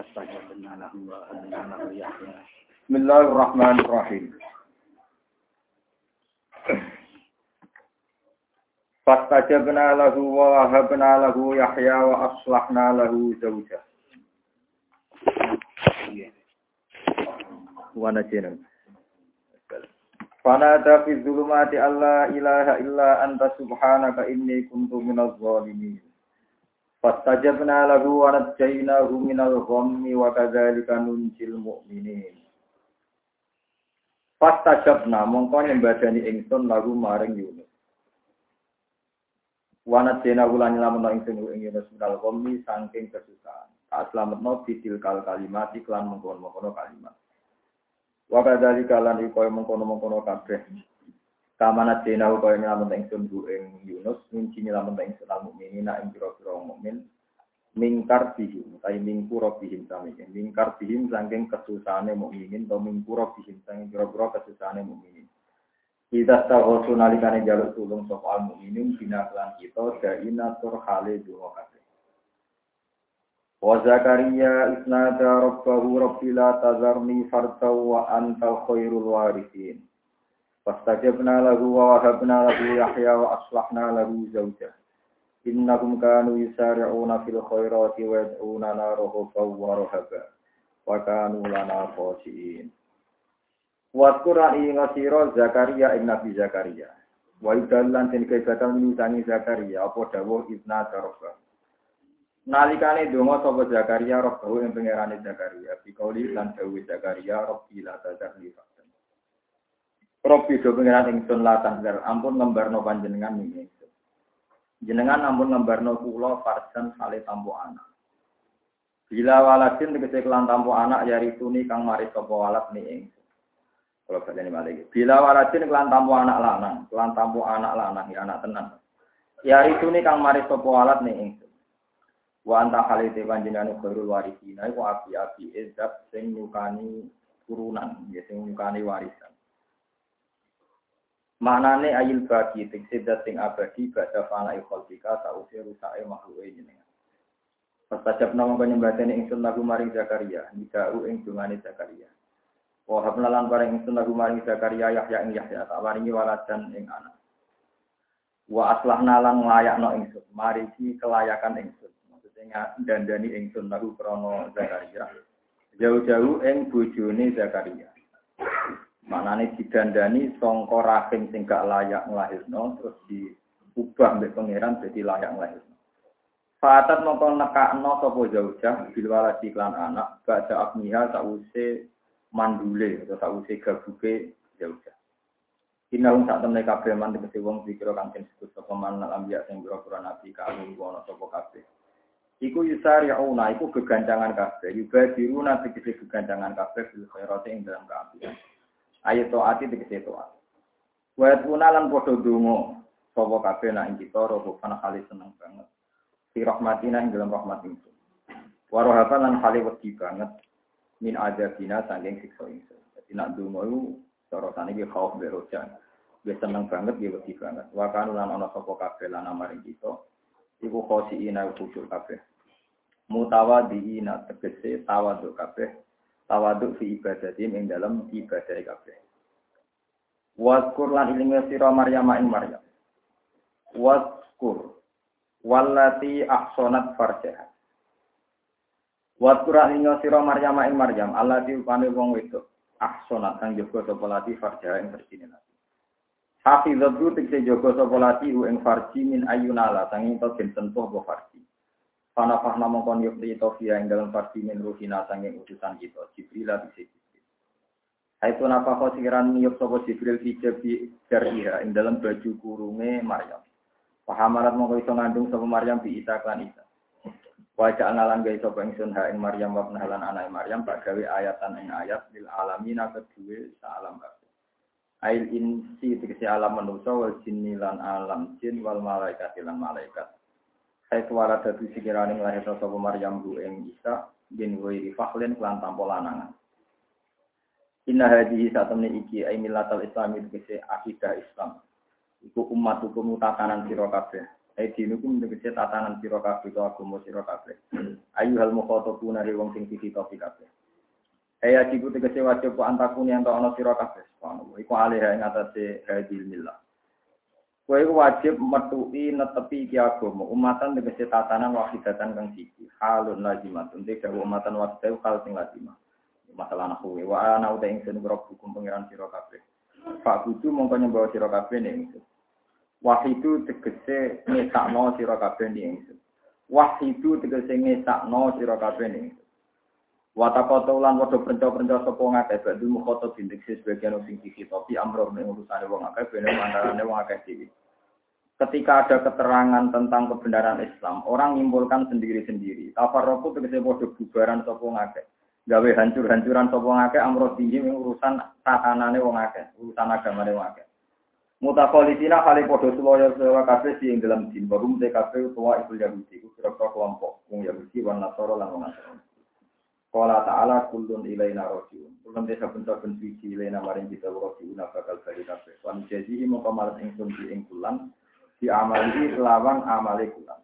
فاستجبنا له وأهلنا له يحيى بسم الله الرحمن الرحيم فاستجبنا له ووهبنا له يحيى وأصلحنا له زوجه ونجينا فنادى في الظلمات أن لا إله إلا أنت سبحانك إني كنت من الظالمين Fastajabna lahu wa natjainahu minal ghammi wa kadzalika nunjil mu'minin. Fastajabna mongko nyembadani ingsun lahu maring Yunus. Wa natjainahu lan nyelametno ingsun ing Yunus minal ghammi saking kesusahan. Tak slametno bidil kal kalimat iklan mongkon-mongkon kalimat. Wa kadzalika lan iku mongkon-mongkon kabeh Kamanat dena kaya nyelametno ingsun bu ing Yunus minci nyelametno ingsun al mukminina ing pira-pira mukmin mingkar bihim tai mingkuro bihim sami. Mingkar bihim saking kesusahane mukminin atau mingkuro bihim saking pira-pira kesusahane mukminin kita tahu sunalikane jaluk tulung sapa al mukminin bina lan kita daina tur hale dungo kabeh. Wa zakaria isnada rabbahu rabbi la tazarni farta wa anta khairul warithin fastajabna lahu wa wahabna lahu yahya wa aslahna lahu zawjah Innahum kanu yusari'una fil khairati wa yad'una raghaba wa rahaba wa kanu lana khashiin. Wa Qur'an ing ngasira Zakaria ing Nabi Zakaria. Wa idallan den kaitan minutangi Zakaria apa dawuh ibna darba. Nalikane donga sapa Zakaria robbahu ing pangerane Zakaria bikauli lan dawuh Zakaria rabbi la tadzarni Robbi do pangeran ingsun la tadzar ampun ngembarno panjenengan ing jenengan ampun ngembarno kula farsan sale tampo anak. Bila waladin tegese kelan tampo anak yari tuni kang mari sapa walad ni ing. Kalau badane malih. Bila waladin kelan tampo anak lanang, kelan tampo anak lanang ya anak tenan. Yari tuni kang mari sapa walad ni ing. Wa anta halite panjenengan khairul warisina iku api-api ezab sing nyukani turunan, ya sing nyukani warisan. Maknane ayil bagi dat sing abadi badha fana khalqika sause rusake makhluke jenengan. Pastajab nama penyembadane ingsun lagu maring Zakaria, nidau ing dungane Zakaria. Wa habna lan ingsun lagu maring Zakaria Yahya ing Yahya tak paringi waladan ing anak. Wa aslahna lan nglayakno ingsun, mariki kelayakan ingsun. Maksudnya dandani ingsun lagu krana Zakaria. Jauh-jauh ing bojone Zakaria. Maknane didandani sangka rahim sing gak layak nglahirno terus diubah mbek pangeran jadi layak nglahirno. Fatat mongko nekakno sapa jaujah bil waladi klan anak baca akmiha sause mandule atau sause gabuke jaujah. Inahum sak temne kabeh man tegese wong dikira kang disebut sapa man ambiya sing pira-pira nabi kang ana sapa kabeh. Iku yusari'una iku gegancangan kabeh, yubadiruna tegese gegancangan kabeh bil khairati ing dalam kaapian. Ayat toati tegese toat. Wa tuna lan padha donga sapa kabeh nak ing kita robo kana kali seneng banget. Fi rahmatina ing dalam rahmat ingsun. Wa rohaba lan kali wedi banget min adabina saking siksa ingsun. Dadi nak donga iku cara tane ki khauf be. Dia seneng banget, dia wedi banget. Wa kanu lan ana sapa kabeh lan amaring kita. Iku khosiina khusyuk kabeh. Mutawadiina tegese tawadhu kabeh tawaduk fi ibadatim ing dalam ibadah kabeh. Waskur lan ilinge sira Maryam ing Maryam. Waskur wallati ahsanat farjaha. Waskur lan ilinge sira Maryam ing Maryam allati upane wong wedok ahsanat kang jaga sapa lati farjaha ing bersine lati. Hafizatu tekse jaga sapa lati ing farji min ayunala sanging to den sentuh apa farji. Pana fahna mongkon yukti tofia ing dalam farsi min ruhina sanging utusan kita. Jibril lah bisa Jibril. Hai napa kau sikiran sopo Jibril hijab di jariha ing dalam baju kurunge Maryam. Pahamarat mongko iso ngandung sopo Maryam bi Isa klan Isa. Wajah analan gaya sopo ingsun ha ing Maryam wa penahalan anak Maryam tak gawe ayatan ing ayat lil alamina kedua sa alam kabeh. Ail insi tegese alam manusa wal jinni lan alam jin wal malaikat lan malaikat. Saya suara dadu sikirane nglahirno sapa Maryam bu ing Isa bin Wairi Fakhlin kelan tanpa lanangan. Inna hadhihi satamne iki ai millatal islami tegese akidah Islam. Iku umat hukum tatanan sira kabeh. Ai dinukum tegese tatanan to agama sira kabeh. Ayu hal mukhatabuna dari wong sing dititopi kabeh. Aya jibu tegese wajib ku antakuni ento ana sira. Iku alih ing atase hadil millah. Kowe wajib metuki netepi iki agama. Umatan tegese tatanan wahidatan kang siji. Halun lazimatun tegese umatan wahidatan hal sing lazimah. Masalah anak kowe wa ana uta ingsun grok hukum pangeran sira kabeh. Pak kudu mongko nyembah sira kabeh ning ingsun. Wahidu tegese ngesakno sira kabeh ning ingsun. Wahidu tegese ngesakno sira kabeh ning ingsun. Watakota ulan padha prenca-prenca sapa ngakeh badhe mukhoto bintik sebagian sing dikitopi amro ning urusane wong akeh bene antarane wong akeh dhewe. Ketika ada keterangan tentang kebenaran Islam, orang menyimpulkan sendiri-sendiri. Tafarroku tegese padha bubaran sapa ngakeh. Gawe hancur-hancuran sapa ngakeh tinggi ing urusan tatanane wong akeh, urusan agamane wong akeh. Mutakolisina kali padha sulaya sewa kabeh sing dalam din, barum TKP utawa iku Yahudi, iku kira-kira kelompok, wong Yahudi wan Nasara lan wong Nasrani. Qala ta'ala kullun ilaina rajiun. Kullun desa suci ilaina maring kita rajiun bakal bali kabeh. Wan jadi mongko malet ingsun di ing kulan di amali lawan amale kulan.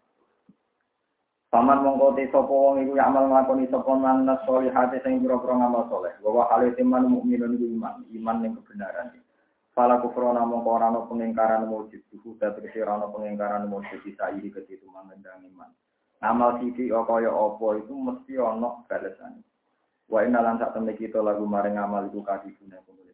Paman mongko te wong iku amal nglakoni sapa man nasolihate sing pira-pira ngamal saleh. Wa hale teman mukminun iku iman, iman ning kebenaran. Fala kufrona mongko ora ana pengingkaran mujud, duhu dadi ora ana pengingkaran mujud bisa iki ketitu mangandang iman. Amal sisi kaya apa itu mesti ana balesane. Wa inna lan sak kita lagu maring amal iku kadibune penulis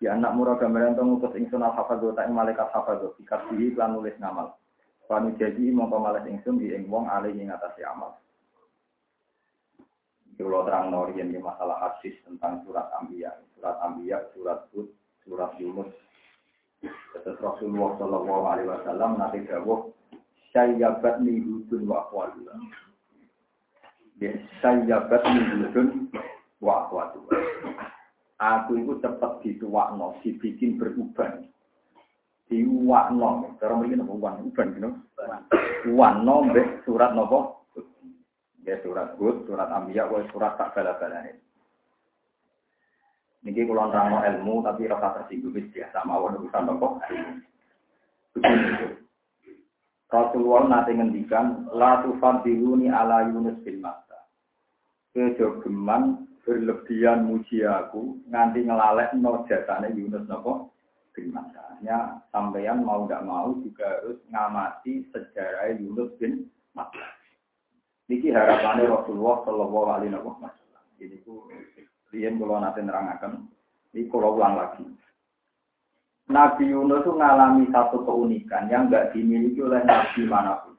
Ya anak murah gambaran to ngutus ingsun al hafadz ta ing malaikat hafadz dikasih lan nulis ngamal. Panu jadi mongko malas ingsun di ing wong alih ing atase amal. Kalau terang norian di masalah hadis tentang surat Ambiya, surat Ambiya, surat Hud, surat Yunus. Terus Rasulullah Shallallahu Alaihi Wasallam nanti dawuh sayyabat ni hudun wa akhwatuha. Ya, sayyabat ni hudun wa akhwatuha. Aku itu cepat dituakno, dibikin beruban. Diwakno, cara mriki napa uban uban gitu. Wano mbek surat napa? Ya surat Hud, surat Anbiya, wa surat tak bala-balane. Niki kula nerangno ilmu tapi rasa tersinggung biasa mawon urusan? Begini. Rasulullah nanti ngendikan la tufadiluni ala Yunus bin Matta. Kejogeman berlebihan muji aku nganti ngelalek no jasane Yunus nopo bin Matta. Hanya sampeyan mau tidak mau juga harus ngamati sejarah Yunus bin Matta. Niki harapannya Rasulullah Shallallahu Alaihi Wasallam. Ini ku riyen kalau nanti nerangaken, ini kalau ulang lagi. Nabi Yunus itu mengalami satu keunikan yang nggak dimiliki oleh Nabi mana pun.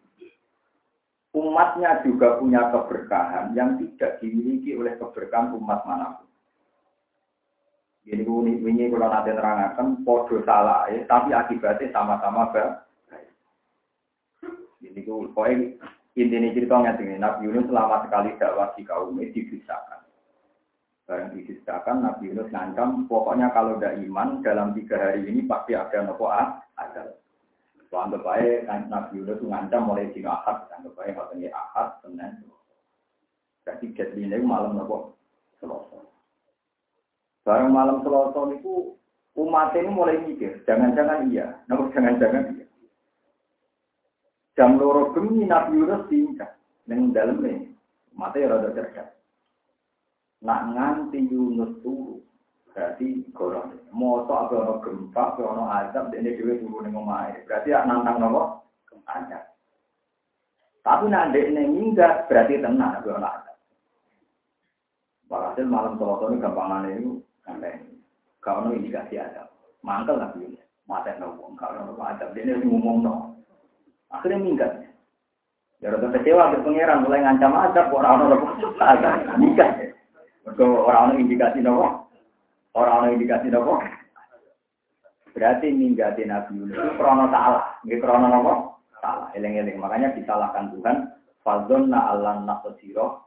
Umatnya juga punya keberkahan yang tidak dimiliki oleh keberkahan umat mana pun. Jadi ini kalau nanti terangkan podo salah, ya, tapi akibatnya sama-sama baik. Jadi pokoknya intinya ceritanya Nabi Yunus selama sekali dakwah di kaumnya dibisakan. Barang diceritakan Nabi Yunus ngancam, pokoknya kalau tidak iman dalam tiga hari ini pasti ada nopo ah, ada. So, anggap aja Nabi Yunus ngancam mulai dino ahad, anggap aja katanya ahad, senin. Jadi jadi ini malam nopo selasa. Barang malam selasa itu umat ini mulai mikir, jangan-jangan iya, nopo jangan-jangan iya. Jam loro gemi Nabi Yunus tingkat, yang dalamnya umatnya rada cerdas. Nak nganti Yunus turu, berarti golong. Moto apa ono gempa, apa ono azab, dan ini juga turu ning omahe. Berarti ya nantang nopo azab. Tapi nanti ini minggat, berarti tenang apa ono azab. Walhasil malam selasa ini gampangan itu sampai Kau ono indikasi azab. Mangkel lah Yunus. Mata nopo, kau ono azab. Dia ini ngomong no. Akhirnya minggat. Ya rada kecewa ke pangeran mulai ngancam azab, orang-orang azab. Minggat. Mereka orang-orang indikasi nopo, orang-orang indikasi nopo. Berarti minggati Nabi Yunus itu krono salah, nggak krono nopo salah. Eleng-eleng makanya disalahkan Tuhan. Fadzonna Allah nasosiro.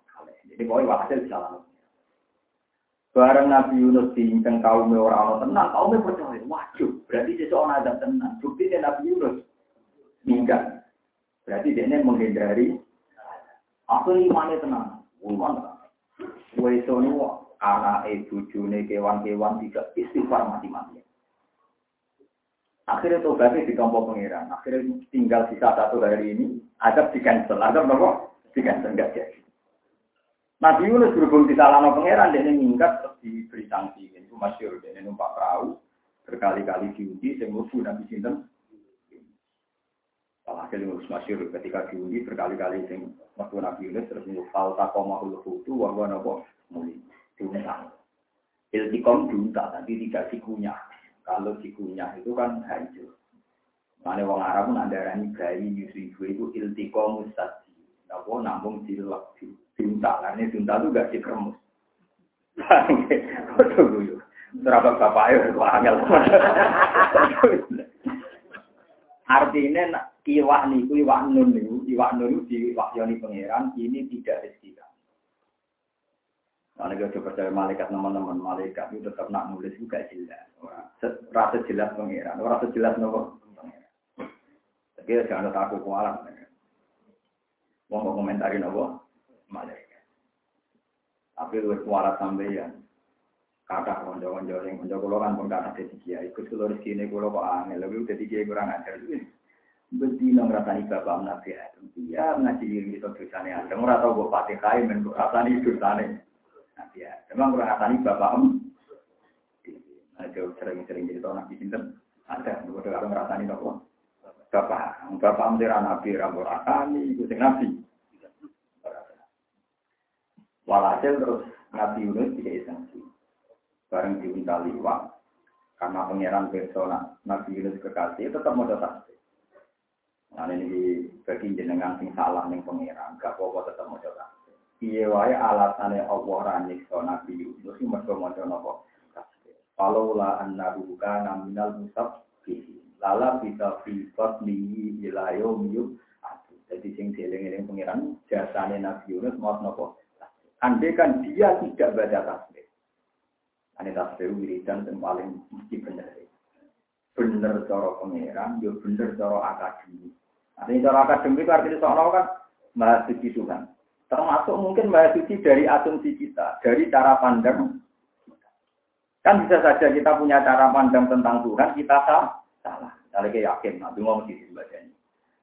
Jadi pokoknya hasil disalahkan. Bareng Nabi Yunus diinceng kaumnya orang-orang tenang, kaumnya percaya, wajib. Berarti seseorang ada tenang. Bukti Nabi Yunus minggat. Berarti dia menghindari. Aku imannya tenang. Iman tenang. Weso ini anak ibu june kewan-kewan tidak istighfar mati-mati. Akhirnya tobatnya ditompo pengiran. Akhirnya tinggal sisa satu hari ini, adab di cancel. Adab nopo? Dengan enggak jadi. Nabi Yunus berhubung di salano pangeran, dia minggat terus diberi sanksi. Itu masyur, dia numpak perahu, berkali-kali diundi, saya mlebu Nabi Sinten. Alhasil Yunus masyur ketika diundi berkali-kali sing waktu Nabi Yunus terus mlebu fal takomahul hutu wa wa napa muli. Diuntang. Iltikom diuntak, tapi tidak dikunyah. Kalau dikunyah itu kan hancur. Mana wong Arab pun ada rani bayi nyusui gue itu iltikom mustadi. Napa nambung dilek diuntak. Karena diuntak itu gak dikremus. Serabak bapak ayo angel. Artinya iwak niku iwak nun niku iwak nun di wahyoni pangeran ini tidak rezeki. Nah, kita percaya malaikat teman-teman, malaikat itu tetap nak nulis juga jelas. Rasa jelas pangeran, rasa jelas nopo pangeran. Tapi jangan takut kualat. Mau komentarin nopo malaikat. Tapi lu kualat sampeyan. Kata konco-konco yang konco kulo kan pun kata jadi kiai. Ikut kulo rezeki ini kulo kok aneh. Lebih jadi kiai kurang ajar. Beti nang rasani bapak nabi Adam. Iya ngaji diri itu dosane Adam. Tau gue fatihah men rasani dosane. Nabi Adam. Memang kurang rasani bapak em. Ada sering-sering jadi tahun nabi sinten. Ada. Gue kalau ngerasani nopo. Bapak. Bapak mentira nabi ramu rasani. Itu sing nabi. Walhasil terus Nabi Yunus tidak sanksi. Bareng diminta liwat. Karena pangeran persona Nabi Yunus kekasih tetap mau datang. Nah ini bagi jenengan sing salah ning pangeran, gak apa-apa tetep maca tasbih. Piye wae alasane Allah ra nyiksa Nabi Yunus iki mergo maca napa? Falaula annahu kana minal musabbihin. Lala bisa fi fatnihi ila yaumil Jadi sing dieling-eling pangeran jasane Nabi Yunus mau napa? Andai kan dia tidak baca tasbih. Ane tasbih wiridan yang paling mesti bener. Bener cara pangeran, yo bener cara akademik. Artinya cara akademik artinya soal kan suci Tuhan. Termasuk mungkin bahas suci dari asumsi kita, dari cara pandang. Kan bisa saja kita punya cara pandang tentang Tuhan, kita salah. Salah. Saya yakin, nanti ngomong di bacanya.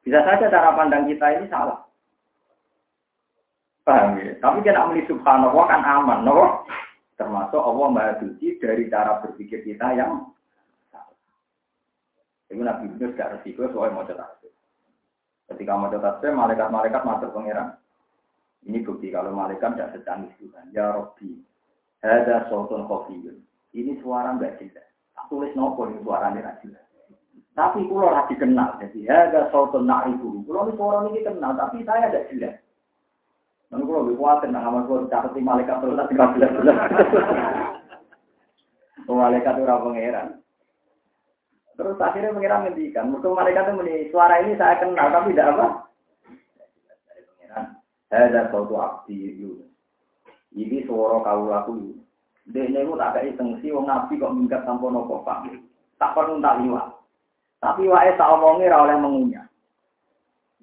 Bisa saja cara pandang kita ini salah. Paham ya? Tapi kita ambil subhanallah kan aman, no? Termasuk Allah Maha Suci dari cara berpikir kita yang salah. Itu Nabi Yunus gak resiko soal mau cetak. Ketika mau tasbih, malaikat-malaikat masuk pangeran. Ini bukti kalau malaikat tidak secanggih Tuhan. Ya Robbi, ada sultan khofiyun. Ini suara nggak jelas. Tak tulis nopo ini suaranya nggak jelas. Tapi kulo lagi kenal. Jadi ada sultan na'rifu. Kulo ini suara ini kenal, tapi saya tidak jelas. Dan kulo lebih khawatir, nah amal kulo catat di malaikat terus tidak jelas-jelas. Malaikat itu orang pangeran. Terus akhirnya pengiran ngendikan, musuh malaikat itu suara ini saya kenal tapi tidak apa. Dari pengiran, ada suatu abdi Yunus. Ini suara kau laku. Dia ini tak ada isengsi, wong nabi kok minggat tanpa nopo pak. Tak perlu tak liwat. Tapi wae tak omongi ra oleh mengunyah.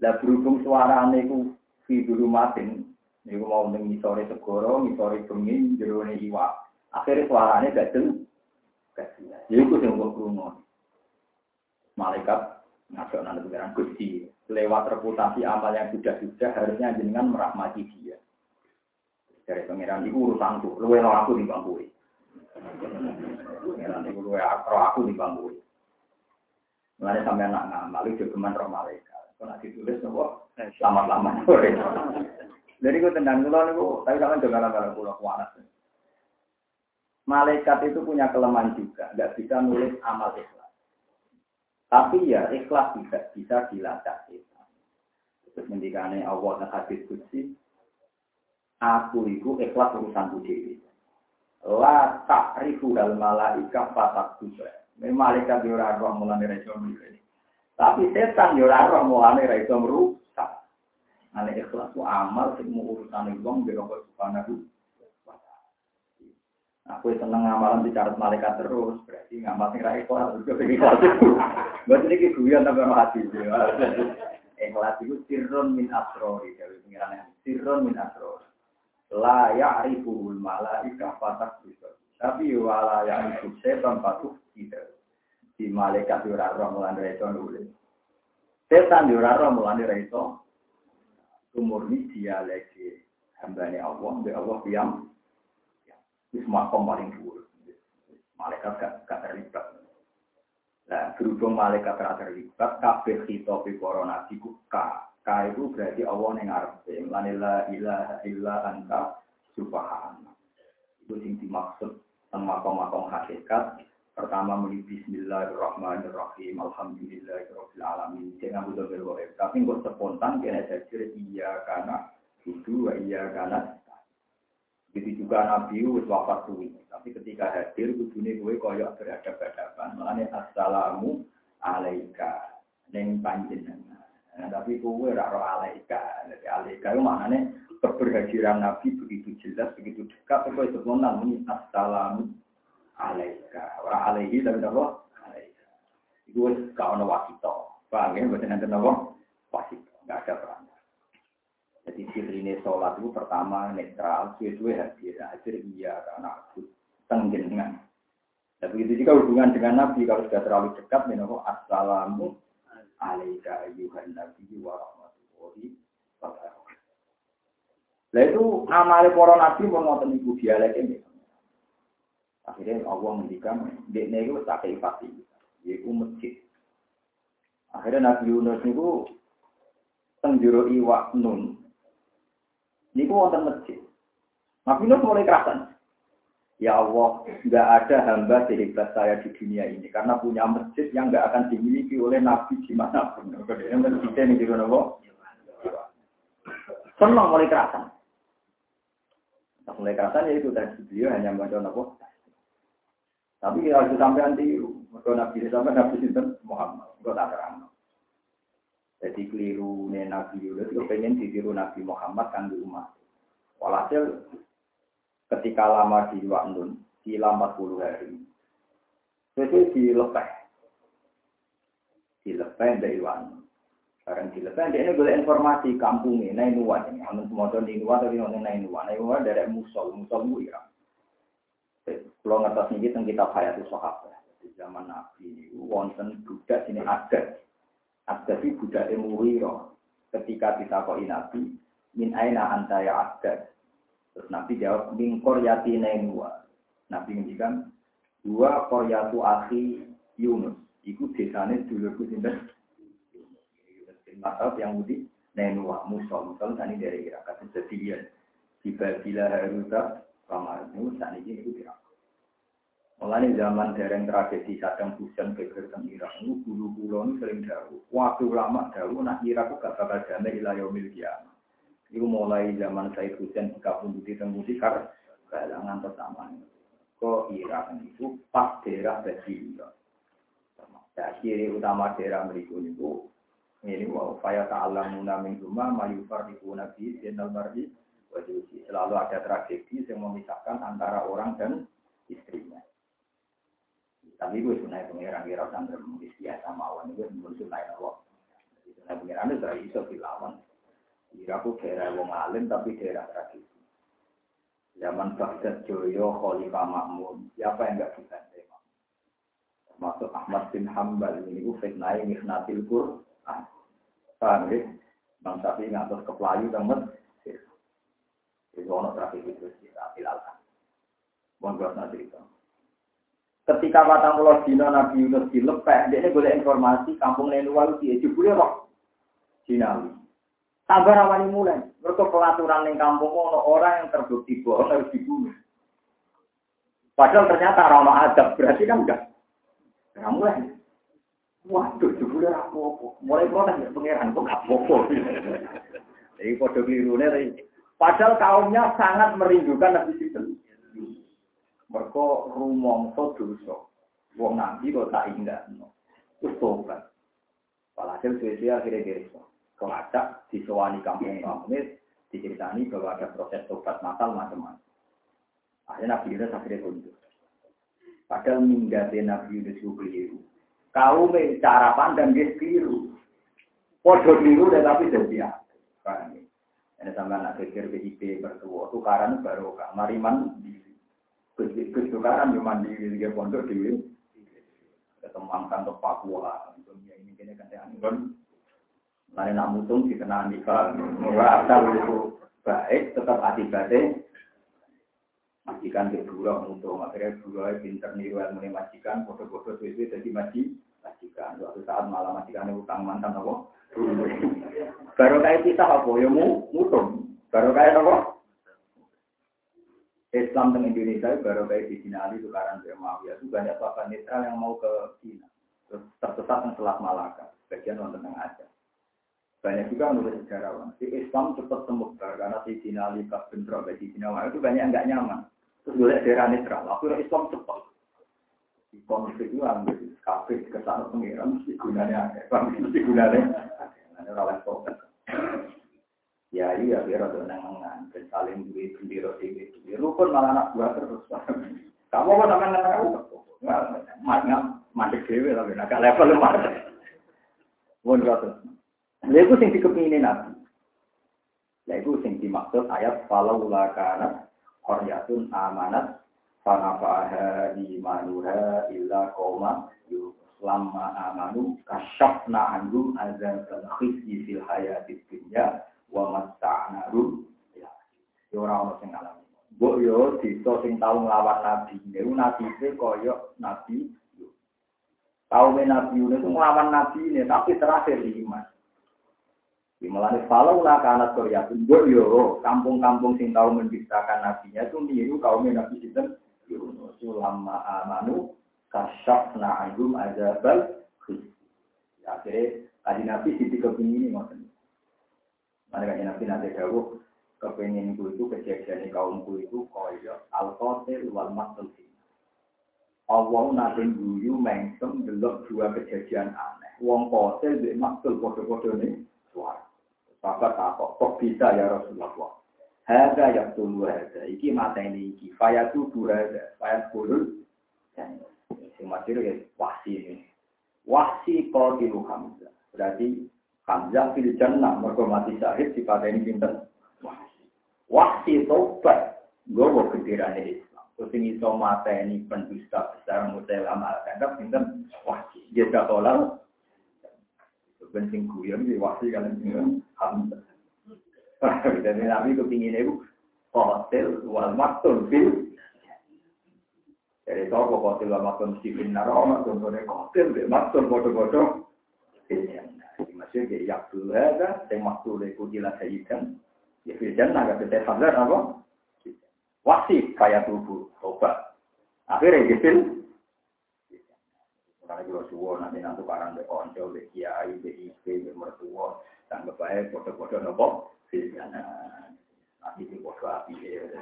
Lah berhubung suarane ku fi dulu matin, niku mau ning ngisore segoro, ngisore bengi, jerone iwak. Akhirnya suarane gak jelas. Gak jelas. Ya iku sing wong krungu malaikat ngajak nanti pengiran Gusti lewat reputasi amal yang sudah-sudah harusnya jenengan merahmati dia. Dari pengiran itu urusanku, lu yang aku di bangku. Pengiran itu lu roh aku di bangku. Mulai sampai anak ngamal itu cuman roh malaikat. Kalau ditulis nopo lama-lama sore. Jadi gue tendang dulu nih tapi kalian juga nggak pulau kuanas. Malaikat itu punya kelemahan juga, nggak bisa nulis amal itu. Tapi ya ikhlas tidak bisa dilacak kita. Terus mendikane Allah dan hadis aku itu ikhlas urusan dewi. La ta'rifu dal malaika fatak juga. Ini malaikat orang roh mulai rejo Tapi setan orang roh mulai rejo merusak. Ane ikhlas itu amal semua urusan bang biro subhanahu Aku seneng ngamalan di carat malaikat terus, berarti ngamal sing ra ikhlas juga ikhlas. Buat ini guyon tambah hati. Ikhlas itu sirrun min asrori, dari pengiran sirrun min asrori. La ya'riful malaika fatak bisa. Tapi wala ya'riful setan patuh tidak. Di malaikat ora roh mulane ra iso nulis. Setan ora roh mulane ra iso. murni dialek hambane Allah, mbek Allah yang wis makom paling dhuwur. Malaikat gak, gak terlibat. Nah, berhubung malaikat gak terlibat, kabeh khitobi para nabi ku ka. Ka itu berarti Allah yang ngarepe. Lan la ilaha illa anta subhanallah. Itu sing dimaksud teng makom-makom hakikat. Pertama muni bismillahirrahmanirrahim. Alhamdulillahirabbil alamin. Jangan butuh bergoib. Tapi kok spontan kena jadi iya karena itu iya karena Begitu juga Nabi wis wafat suwi. Tapi ketika hadir kudune kowe koyo berhadapan-hadapan. Mulane assalamu alaika ning panjenengan. Nah, tapi kowe ora ro alaika. Jadi alaika itu maknanya keberhadiran Nabi begitu jelas, begitu dekat. Kowe sebenarnya muni assalamu alaika. Ora alaihi tapi apa? Alaika. Itu wis gak ono wasito. Paham ya? Mboten enten. Enggak ada peran. Jadi sirine sholat itu pertama netral, suwe-suwe hadir, hadir iya karena aku tenggengan. Dan begitu juga hubungan dengan Nabi kalau sudah terlalu dekat, menopo assalamu alaika ayuhan nabi wa rahmatullahi wa Nah itu amal para nabi mau ngoten ibu dialek ini. Akhirnya Allah dia itu tak keipati, yaitu masjid. Akhirnya Nabi Yunus itu tenjuru iwak nun, Niku wonten masjid. Nabi Nuh mulai kerasan. Ya Allah, nggak ada hamba sehebat saya di dunia ini karena punya masjid yang nggak akan dimiliki oleh Nabi di mana pun. Yang masjidnya ini juga. Senang mulai kerasan. Mulai kerasan ya itu tadi beliau hanya baca nopo. Tapi kalau sampai nanti, kalau Nabi sampai Nabi Sinten Muhammad, enggak tak terang. Jadi keliru Nabi Yunus itu pengen ditiru Nabi Muhammad kan di umat. Walhasil ketika lama di Waknun, di 40 hari, itu dilepeh. Dilepeh dari Waknun. Sekarang dilepeh, dia ini boleh informasi kampung ini, Nainuan ini. Amun semua tahun Nainuan, tapi orang Nainuan. Nainuan dari Musol, Musol itu Irak. Kalau ngertos ini, tentang kitab Hayatul Sahabat. Di zaman Nabi ini, wonten budak sini adat Abdasi budak Muwiro ketika ditakoi Nabi, min aina anta ya abdad. Terus Nabi jawab, min koryati nainwa. Nabi ngendikan, dua koryatu akhi Yunus. Iku desane dulurku sinten. Masalah yang mudi nainwa, musol. Musol tadi dari Irak. Kata sedian. Dibabila haruta. Ini tadi ini itu Irak. Mulai zaman dereng tragedi Saddam Hussein beger teng Irak, itu guru-guru ini sering jauh. Waktu lama jauh, nak Irak gak bakal damai ilah yaumil. Itu mulai zaman Said Hussein jika pun di teng Musikar, galangan pertama. Kok Irak itu pas daerah dari Irak. Ya, kiri utama daerah mereka itu ini wow faya ta'allamuna min huma mayufar ibu nabi jenal mardi selalu ada tragedi yang memisahkan antara orang dan istrinya. Tapi gue sunai pengiran kira sampai mungkin biasa mawon itu menurut sunai Allah. Sunai pengiran itu dari iso dilawan. Kira aku daerah wong alim tapi daerah tradisi. Zaman Baghdad Joyo, Khalifah Makmun, siapa yang enggak bisa terima? Termasuk Ahmad bin Hambal ini gue fitnah Mikhnatil Qur'an. Paham ya? Bang Sapi ngatur ke Pelayu temen. Itu ono tradisi terus kita filalkan. Mohon nanti itu. Ketika patang pulau dino Nabi Yunus dilepek, dia ini boleh informasi kampung Nenuwa itu dia jebule roh Dinawi. Tambah rawani mulai. Mereka pelaturan di kampung ono orang yang terbukti bohong harus dibunuh. Padahal ternyata ramah adab berarti kan enggak. Nah, mulai. Waduh, jebule apa-apa. Mulai protes ya pangeran kok gak apa-apa. Jadi kode keliru Padahal kaumnya sangat merindukan Nabi Sinten. Mereka rumongso dosa. Wong nabi kok tak indah. Terus tobat. Walhasil suwe akhirnya desa. Kelacak disewani kampung-kampung diceritani bahwa ada proses tobat masal macam-macam. Akhirnya Nabi Yunus akhirnya tunjuk. Padahal minggatnya Nabi Yunus itu keliru. Kau cara pandang dia keliru. Podo keliru tapi jadi apa? Ini sama anak pikir PIP bertua. Tukaran baru Mariman di Gus tukaran yo mandiri dia pondok di ketemu kantor Papua. Ini kini kan yang anggon. Lain nak mutung dikenani pak. Ora asal itu baik tetap akibatnya. Majikan ke buruk mutung. Akhirnya buruk pinter niru ilmu majikan foto-foto suwe jadi maji. Majikan. Suatu saat malah majikan utang mantan apa? Baru kayak kita apa? Ya mu mutung. Baru kayak apa Islam dengan Indonesia baru kayak di Cina Ali tukaran Muawiyah. Itu banyak sahabat netral yang mau ke Cina. Tersesat yang Selat Malaka. Bagian nonton tengah aja banyak juga menurut sejarawan si Islam cepat semebar karena si Cina Ali Kak Bentrok di Cina. Itu banyak nggak nyaman. Terus boleh daerah netral. Akhirnya Islam cepat di konflik itu ambil kafe ke sana pengiran mesti gunanya mesti gunanya ada orang Ya iya biar ada nengengan, dan saling duit bendiro dewi dewi. Rukun malah anak buah terus. Kamu kok sampai nggak tahu? Nggak masih dewi tapi agak level masih. Mohon kata. Lalu itu sing dikepingin nabi. Lalu itu sing dimaksud ayat falau lakana koryatun amanat fanafaha imanuha illa koma lama amanu kasyafna anhum azab al-khizyi fil hayatid dunya wa mata'na rum. Ya. Ora ono sing ngalami. Mbok yo desa sing tau nglawan nabi. Niku nabi e koyo nabi. Tau nabi Yunus itu nglawan nabi ini tapi terakhir iman. Di melani falau lah karena Korea mbok yo kampung-kampung sing tau menciptakan nabinya itu niru kaum nabi sinten? Yunus. Lama amanu kasyafna anhum azabal akhirnya tadi nabi sisi kepingin ini Mana kan nabi nanti dawuh kepengen itu kejadian kaumku itu koyo al-qatil wal maqtul Allah nanti guyu mengsem delok dua kejadian aneh. Wong qatil di maktul podo-podo ini suara. Sahabat takut, kok bisa ya Rasulullah? Hada yang tunggu hada. Iki mata ini iki. Faya tubuh hada. Faya bulul. Sing mati ya wahsi ini. Wahsi qatilu Hamzah. Berarti Hamzah fil jannah mergo mati syahid dipateni pinten. Wahsi tobat gowo genderane Islam. Terus sing iso mateni pendusta besar mutelam al-kandap pinten wahsi. Dia gak tolak. Bensin guyon di wahsi kalian pinten Hamzah. Jadi Nabi kepingin itu hotel wal maktul fil Jadi tahu kok kotil wal maktul mesti benar, oh maktul kotil, maktul bodoh-bodoh. Masih ya yak dulu ada, yang maktul itu jelas sajidan. Ya beda sadar apa? Wasif kayak tubuh, tobat. Akhirnya gitu. Karena juga suwo nanti nanti barang be onco, be kiai, be istri, be mertua, dan baik foto-foto nopo firjan. Nanti di foto api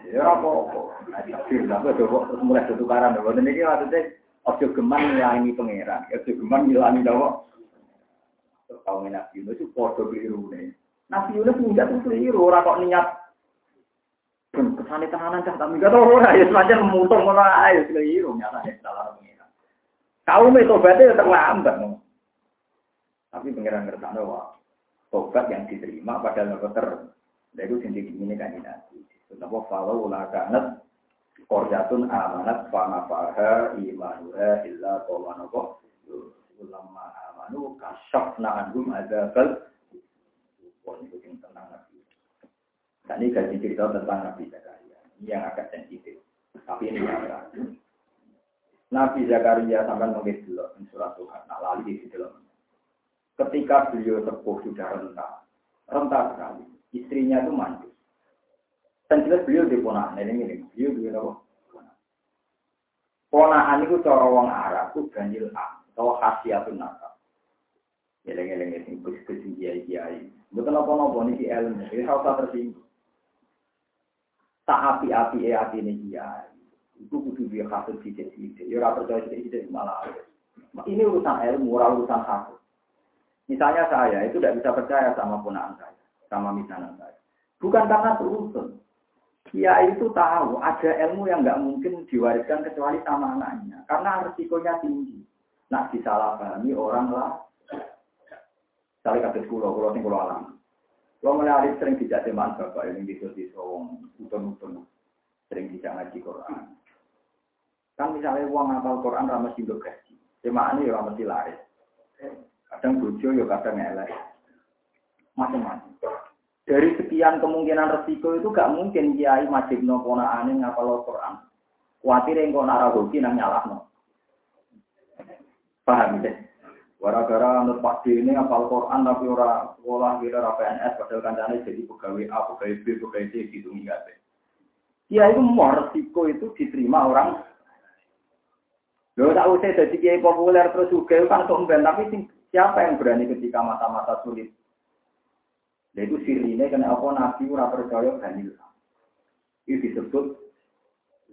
ya apa apa. Nanti firjan tapi coba mulai tukaran. Dan ini maksudnya ojo geman ngilangi pangeran, ojo geman ngilangi nopo kaum Nabi Yunus itu podo keliru nih. Nabi Yunus enggak tuh keliru, orang kok niat ben kesane tenanan cah tapi enggak tahu ora ya semacam mutung ngono ae keliru nyata salah pengiran. Kaum itu berarti terlambat. Tapi pengiran ngertane wah tobat yang diterima padahal nggak ter dari itu sendiri ini kan nabi. Tetapi kalau ulah kanat korjatun amanat fana faha imanuha illa qawanako ulama amanu kasyafna anhum adzabal Wah, itu yang tentang Nabi. Dan ini gaji cerita tentang Nabi Zakaria. Ini yang agak sensitif. Tapi ini terakhir. Nabi Zakaria sampai nulis dulu surat Tuhan. Nah, lali di situ Ketika beliau sepuh sudah rentah, rentah sekali. Istrinya itu mandus. Dan jelas beliau di ponakan ini, ini. Beliau di apa? Ponakan itu cara orang Arab itu ganjil am atau khasiatun nakal. Eleng-eleng itu kus-kus kiai-kiai. Bukan apa-apa ini ilmu, ini harus tersinggung. Tak api-api e hati ini kiai. Itu kudu dia kasut sidik-sidik. Ya orang percaya sidik-sidik malah. Ini urusan ilmu, orang urusan kasut. Misalnya saya itu tidak bisa percaya sama punaan saya, sama misalnya saya. Bukan karena berurusan. Kiai itu tahu ada ilmu yang nggak mungkin diwariskan kecuali sama anaknya, karena resikonya tinggi. Nak disalahpahami orang lah. Sekali kasus kulo, kulo sing kulo alam. Kulo menarik sering dijak teman bapak yang di wong utun-utun sering dijak ngaji Quran. Kan misalnya uang ngapal Quran ramah sih gaji. Cuma ini ya ramah laris. Kadang bojo ya kadang elek. macam-macam. Dari sekian kemungkinan resiko itu gak mungkin kiai majib no ponakane ngapal Quran. Kuatir yang kau nara hoki nang nyalah no. Paham ya? Gara-gara anut Pak ini apal Quran tapi ora sekolah kira ora PNS padahal kancane jadi pegawai A, pegawai B, pegawai C gitu nggak Ya itu mau resiko itu diterima orang. Lo tak usah jadi kiai populer terus juga kan sombong tapi siapa yang berani ketika masa-masa sulit? Nah itu sirine kena apa nabi ora percaya ganil. Itu disebut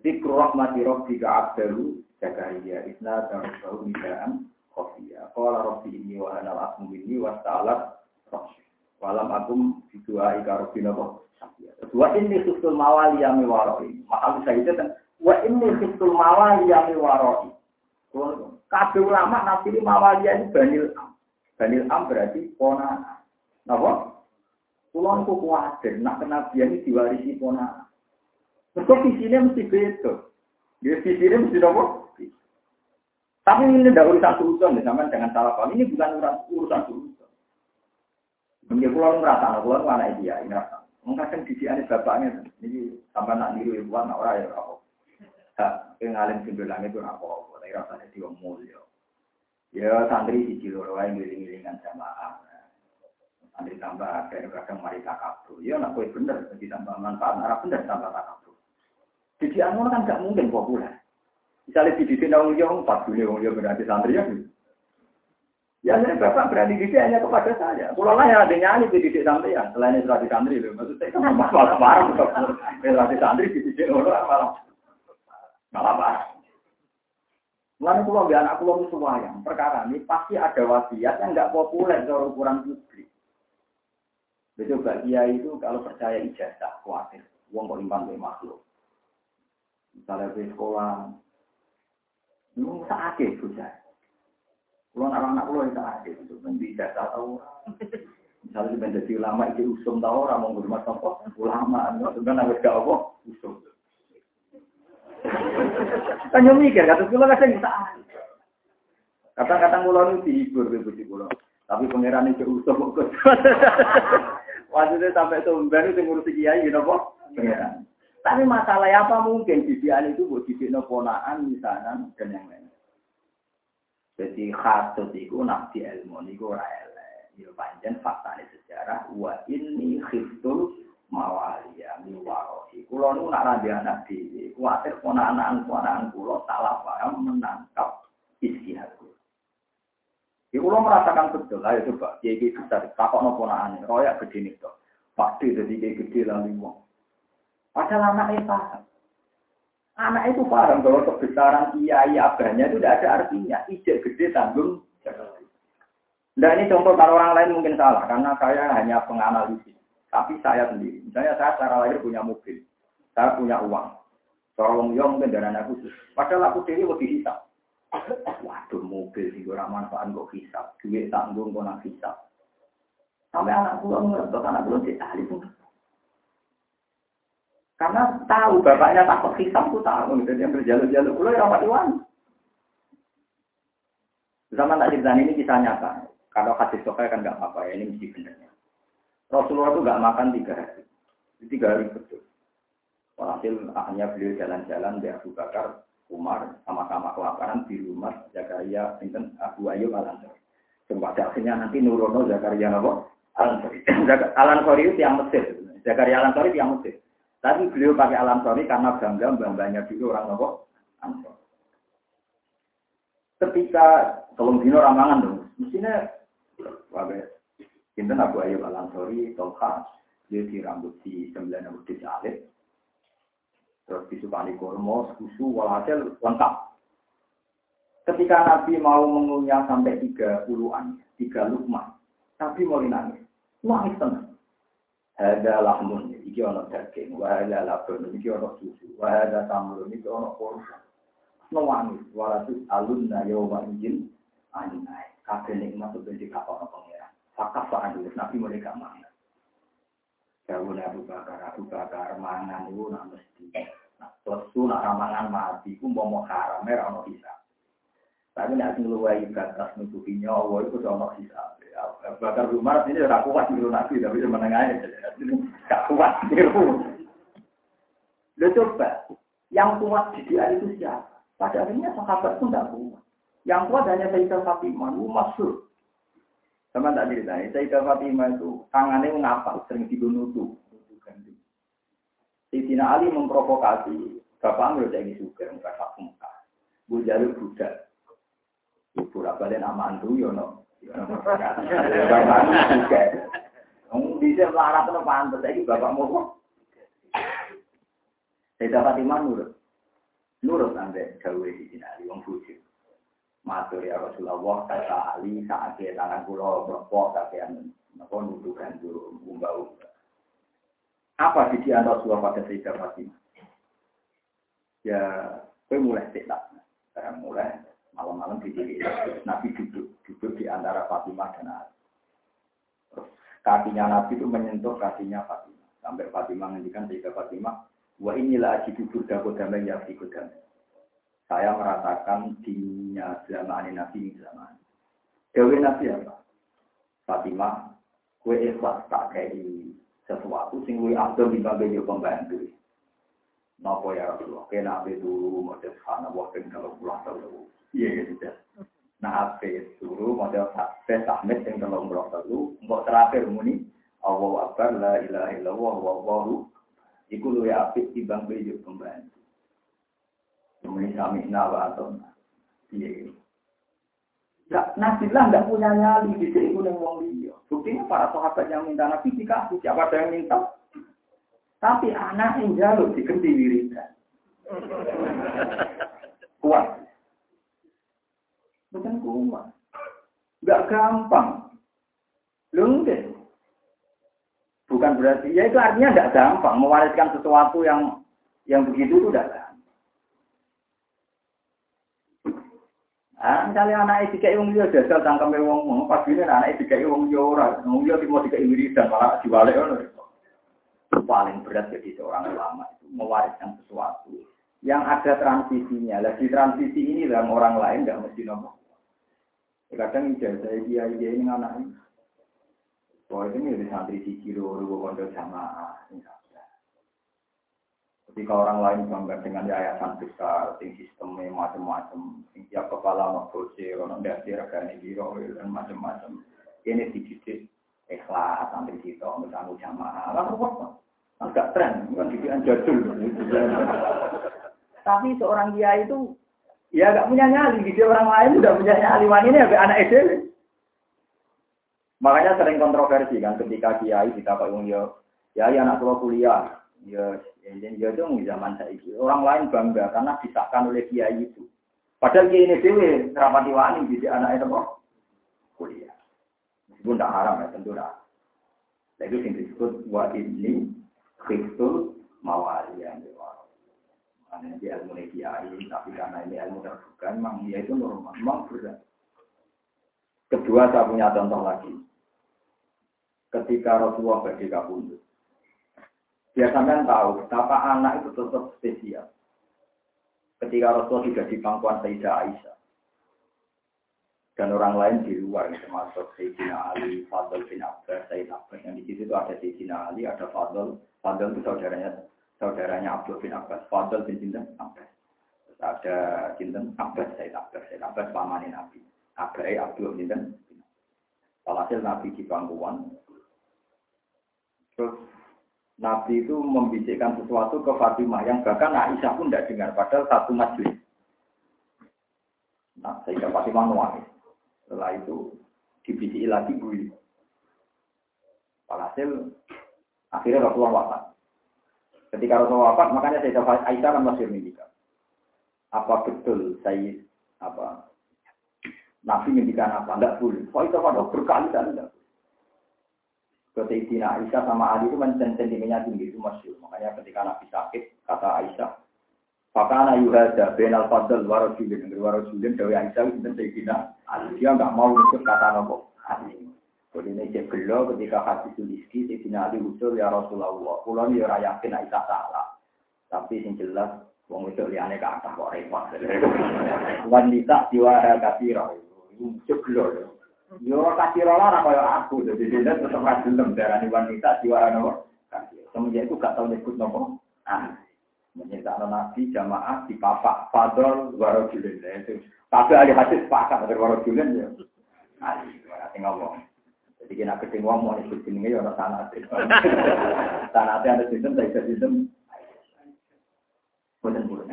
Zikru rahmati rabbika abdalu Zakaria. Isna darubahu nidaan khofiyya Qala rabbi ini wa anal asmu ini wa ta'alat rabbi Walam akum bidua ika rabbi nabo Wa inni khiftul mawali yami waroi. Maka bisa itu kan? Wa inni khiftul mawali yami waroi. Kabeh ulama nafsiri mawali ini banil am. Banil am berarti pona Napa? Kulon ku kuatir, nak kenabian ini diwarisi pona. Mereka visinya mesti beda. Dia visinya mesti nopo. Tapi ini tidak urusan urusan, sama dengan salah paham. Ini bukan urusan urusan urusan. Mungkin kulon merasa, kulon mana dia, ini rasa. Mungkin di sini bapaknya, ini tambah nak niru ibuan, nak orang ya apa. Tak, ngalim sembilan itu apa apa. Tapi rasanya dia mulia. Ya santri di Ciloro, yang ngiling-ngilingan jamaah. Nanti tambah akhir kadang mari takabur. Ya nak kue bener, jadi tambah manfaat arah bener tambah takabur. Jadi anu kan gak mungkin populer. Misalnya di didik nang yo empat dunia wong yo berarti santri ya. Ya saya bapak berani didik hanya kepada saya. Pulau lah yang ada nyanyi di didik santri ya. Selain itu di santri loh. Maksud saya kan malah parah. Berarti santri di didik orang malah malah parah. Mulai pulau biar anak pulau semua yang perkara ini pasti ada wasiat yang nggak populer kalau ukuran publik. Betul Mbak Kiai itu kalau percaya ijazah, khawatir. Uang kok limpah ke makhluk. Misalnya di sekolah, itu sakit bocah. Kalau anak-anak pulau itu sakit, itu nanti ijazah tahu. Misalnya menjadi ulama itu usum tahu orang mau berumah apa? Ulama, sebenarnya harus gak apa? Usum. Kan yang mikir, kata pulau kadang bisa. Kata-kata pulau itu dihibur, ibu pulau. Tapi pangeran itu usum. Maksudnya sampai sumber itu ngurusi kiai gitu kok. Tapi masalah apa mungkin didikan itu buat didik ponaan misalnya dan yang lain. Jadi khatut itu nabi ilmu itu raya. Ya panjang fakta ini sejarah. Wa ini khiftul mawalia miwarohi. Kulo nu nak rabi anak di. Kuatir ponaan ponaan kulo salah paham menangkap istihad Ya kalau merasakan betul, ayo coba, kiai kiai besar, nopo aneh, royak gede nih pasti jadi gede lalu. Padahal anak itu paham. Anak itu paham bahwa kebesaran kiai abahnya itu tidak ada artinya. Ijek gede tanggung Nah ini contoh kalau orang lain mungkin salah, karena saya hanya penganalisis. Tapi saya sendiri, misalnya saya secara lahir punya mobil, saya punya uang. Seorang yang mungkin darahnya khusus. Padahal aku sendiri lebih hisap. Waduh mobil sih ora manfaat kok hisap, duit tanggung kok hisap. Sampai anak pulau ngerti, anak jadi ahli pun. Karena tahu bapaknya takut hisap tuh tahu, jadi yang berjalur-jalur pulau ya rapati wan. Zaman tak cerita ini kisah nyata. Kalau hadis sokai kan nggak apa-apa ya, ini mesti benernya. Rasulullah itu nggak makan tiga hari. Tiga hari betul. Walhasil akhirnya beliau jalan-jalan di Abu Bakar Umar sama-sama kelaparan di rumah Zakaria Sinten Abu Ayyub Al Ansori. Pada akhirnya nanti Nurono Zakaria Nabo Al Ansori. Al Ansori itu yang Mesir. Zakaria Al Ansori yang Mesir. Tapi beliau pakai Al Ansori karena bangga bangganya dulu orang Ansori. Ketika tolong dino ramangan dong, mestinya wabe Sinten Abu Ayyub Al Ansori Tolha dia di rambut di sembilan rambut di Alif terus disukani kormo, susu, walhasil lengkap. Ketika Nabi mau mengunyah sampai tiga puluhan, tiga lukman, Nabi mau nangis, nangis tenang. Ada lahmun, iki ono daging, wahada labun, iki ono susu, wahada tamrun, iki ono korma. Nangis, walatus alunna yawma izin, anai. Kabeh nikmat itu di kapal pengiran. Fakaf fa'adul, Nabi gak mana. Jauh Abu Bakar, Abu Bakar mangan itu nak mesti. Terus itu nak ramangan mati, itu mau mau haram, merah mau bisa. Tapi nak ngeluai batas nutupi nyawa itu mau bisa. Bakar Umar ini udah kuat niru Nabi, tapi menengahnya gak kuat niru. Lo coba, yang kuat di dia itu siapa? Pada akhirnya sahabat pun tidak kuat. Yang kuat hanya Sayyidah Fatimah, itu masyur. Sama tak ceritanya, Sayyidah Fatimah itu tangannya ngapa, sering dibunuh tuh. Sayyidina Ali memprovokasi, Bapak ambil saya ini juga, enggak tak muka. Bu jalur budak. Ibu rabalnya nama antu, yono. Bapak juga. Bisa melarat itu pantas, saya bapak mau Sayyidah Fatimah nurut. Nurut sampai gawe di sini wong bujuk. Matur ya Rasulullah kata Ali saat dia tangan pulau berpok kakean apa nuduh gandu umbau. Apa di antara Rasulullah pada Sayyidah Fatimah? Ya, gue mulai tidak. Saya mulai malam-malam di sini. Nabi duduk, duduk di antara Fatimah dan Ali. Kakinya Nabi itu menyentuh kakinya Fatimah. Sampai Fatimah menghentikan Sayyidah Fatimah, Wa inilah ajidu burda kodamai ya fi kodamai. Saya merasakan dinginnya zaman Nabi ini zaman. Dewi Nabi apa? Fatimah, kue ikhlas tak kayak sesuatu sing abdul di bagai pembantu. Napa ya Rasulullah? Kena nabi dulu model sana wah kalau pulang telu. Iya gitu ya. Nah ape dulu model sampai sahmet yang kalau pulang telu. Enggak terakhir muni. Allah akbar la ilaha illallah wa wallahu Iku ya apik timbang bejo pembantu. Kemudian kami nawa atau iya. Gak, Nabilah nggak punya nyali di sini yang wong liya. Buktinya para sahabat yang minta Nabi dikasih siapa ada yang minta. Tapi anak yang jalur diganti wiridan. Kuat. Bukan kuat. Gak gampang. Lu enggak. Bukan berarti, ya itu artinya tidak gampang. Mewariskan sesuatu yang yang begitu itu tidak gampang. Ah, misalnya anak itu kayak wong liya jajal tangkeme wong mau pas ini anak itu kayak wong liya ora, wong liya mau dikai wiridan malah diwalek ngono. Paling berat jadi seorang ulama itu mewariskan sesuatu yang ada transisinya. Lagi transisi ini dalam orang lain tidak mesti nomor. Kadang ijazah dia ini anak ini Wah itu nih santri siji loro kondo jamaah. Ketika orang lain bangga dengan yayasan besar, sing sistemnya macam-macam, sing tiap kepala kursi, orang dasi regani biro dan macam-macam. Ini dididik ikhlas santri kita misalnya jamaah. Lalu apa? Agak tren, kan didikan jadul. Tapi seorang dia itu ya gak punya nyali, gitu orang lain sudah punya nyali. Wanita ini anak SD. Makanya sering kontroversi kan ketika kiai kita pak ya anak tua kuliah, ya ya ya itu zaman saya itu orang lain bangga karena disahkan oleh kiai itu. Padahal kiai ini dewi rapati wani jadi anak itu kok kuliah. Meskipun tidak haram ya tentu tidak. Tapi yang disebut wa ini kristul mawalian Karena ini ilmu kiai, tapi karena ini ilmu terbuka, memang dia itu normal, memang berat. Kedua saya punya contoh lagi ketika Rasulullah bagi kabundut. Biar sampean tahu betapa anak itu tetap spesial. Ketika Rasulullah tidak di pangkuan Sayyidah Aisyah. Dan orang lain di luar, termasuk Sayyidina Ali, Fadl bin Abbas, Sayyid Abbas. Yang di situ itu ada Sayyidina Ali, ada Fadl. Fadl itu saudaranya saudaranya Abdul bin Abbas. Fadl bin Sinten Abbas. Terus ada Sinten Abbas, Sayyid Abbas. Sayyid Abbas pamanin Nabi. Abai Abdul bin Sinten. Walhasil Nabi di pangkuan, Terus Nabi itu membisikkan sesuatu ke Fatimah yang bahkan Aisyah pun tidak dengar padahal satu majelis. Nah, sehingga Fatimah nuangis. Setelah itu dibisiki lagi bui. Walhasil akhirnya Rasulullah wafat. Ketika Rasulullah wafat, makanya saya Aisyah kan masih mendikat. Apa betul saya apa Nabi ngendikan apa? Tidak boleh. Kok itu pada berkali-kali tidak Sayyidina Aisyah sama Ali itu kan tinggi itu masyur. Makanya ketika Nabi sakit, kata Aisyah, Fakana yuhada ben al fadl warajulin. Warajulin dari Aisyah itu Sayyidina Ali. Dia nggak mau nyebut kata Ali. Jadi ini cek gelo ketika hadis Suliski, Sayyidina Ali usul ya Rasulullah. Pulau ini orang yakin Aisyah salah. Tapi yang jelas, wong itu liane ke atas kok repot. Wanita roh. Itu cek gelo. Yo kasih rola ora kaya aku, jadi dia tetap gelem darani wanita nopo. Kasih. Semenjak itu gak tau nyebut nopo. Ah. Menyertakan Nabi jamaah di papak Fadol Warojulin. Itu. Tapi ahli hadis sepakat dari Warojulin ya. Ali, berarti ngomong. Jadi kena keting wong mau nyebut jenenge ya ana sanate. Sanate ada sistem, tak sistem. Boten-boten.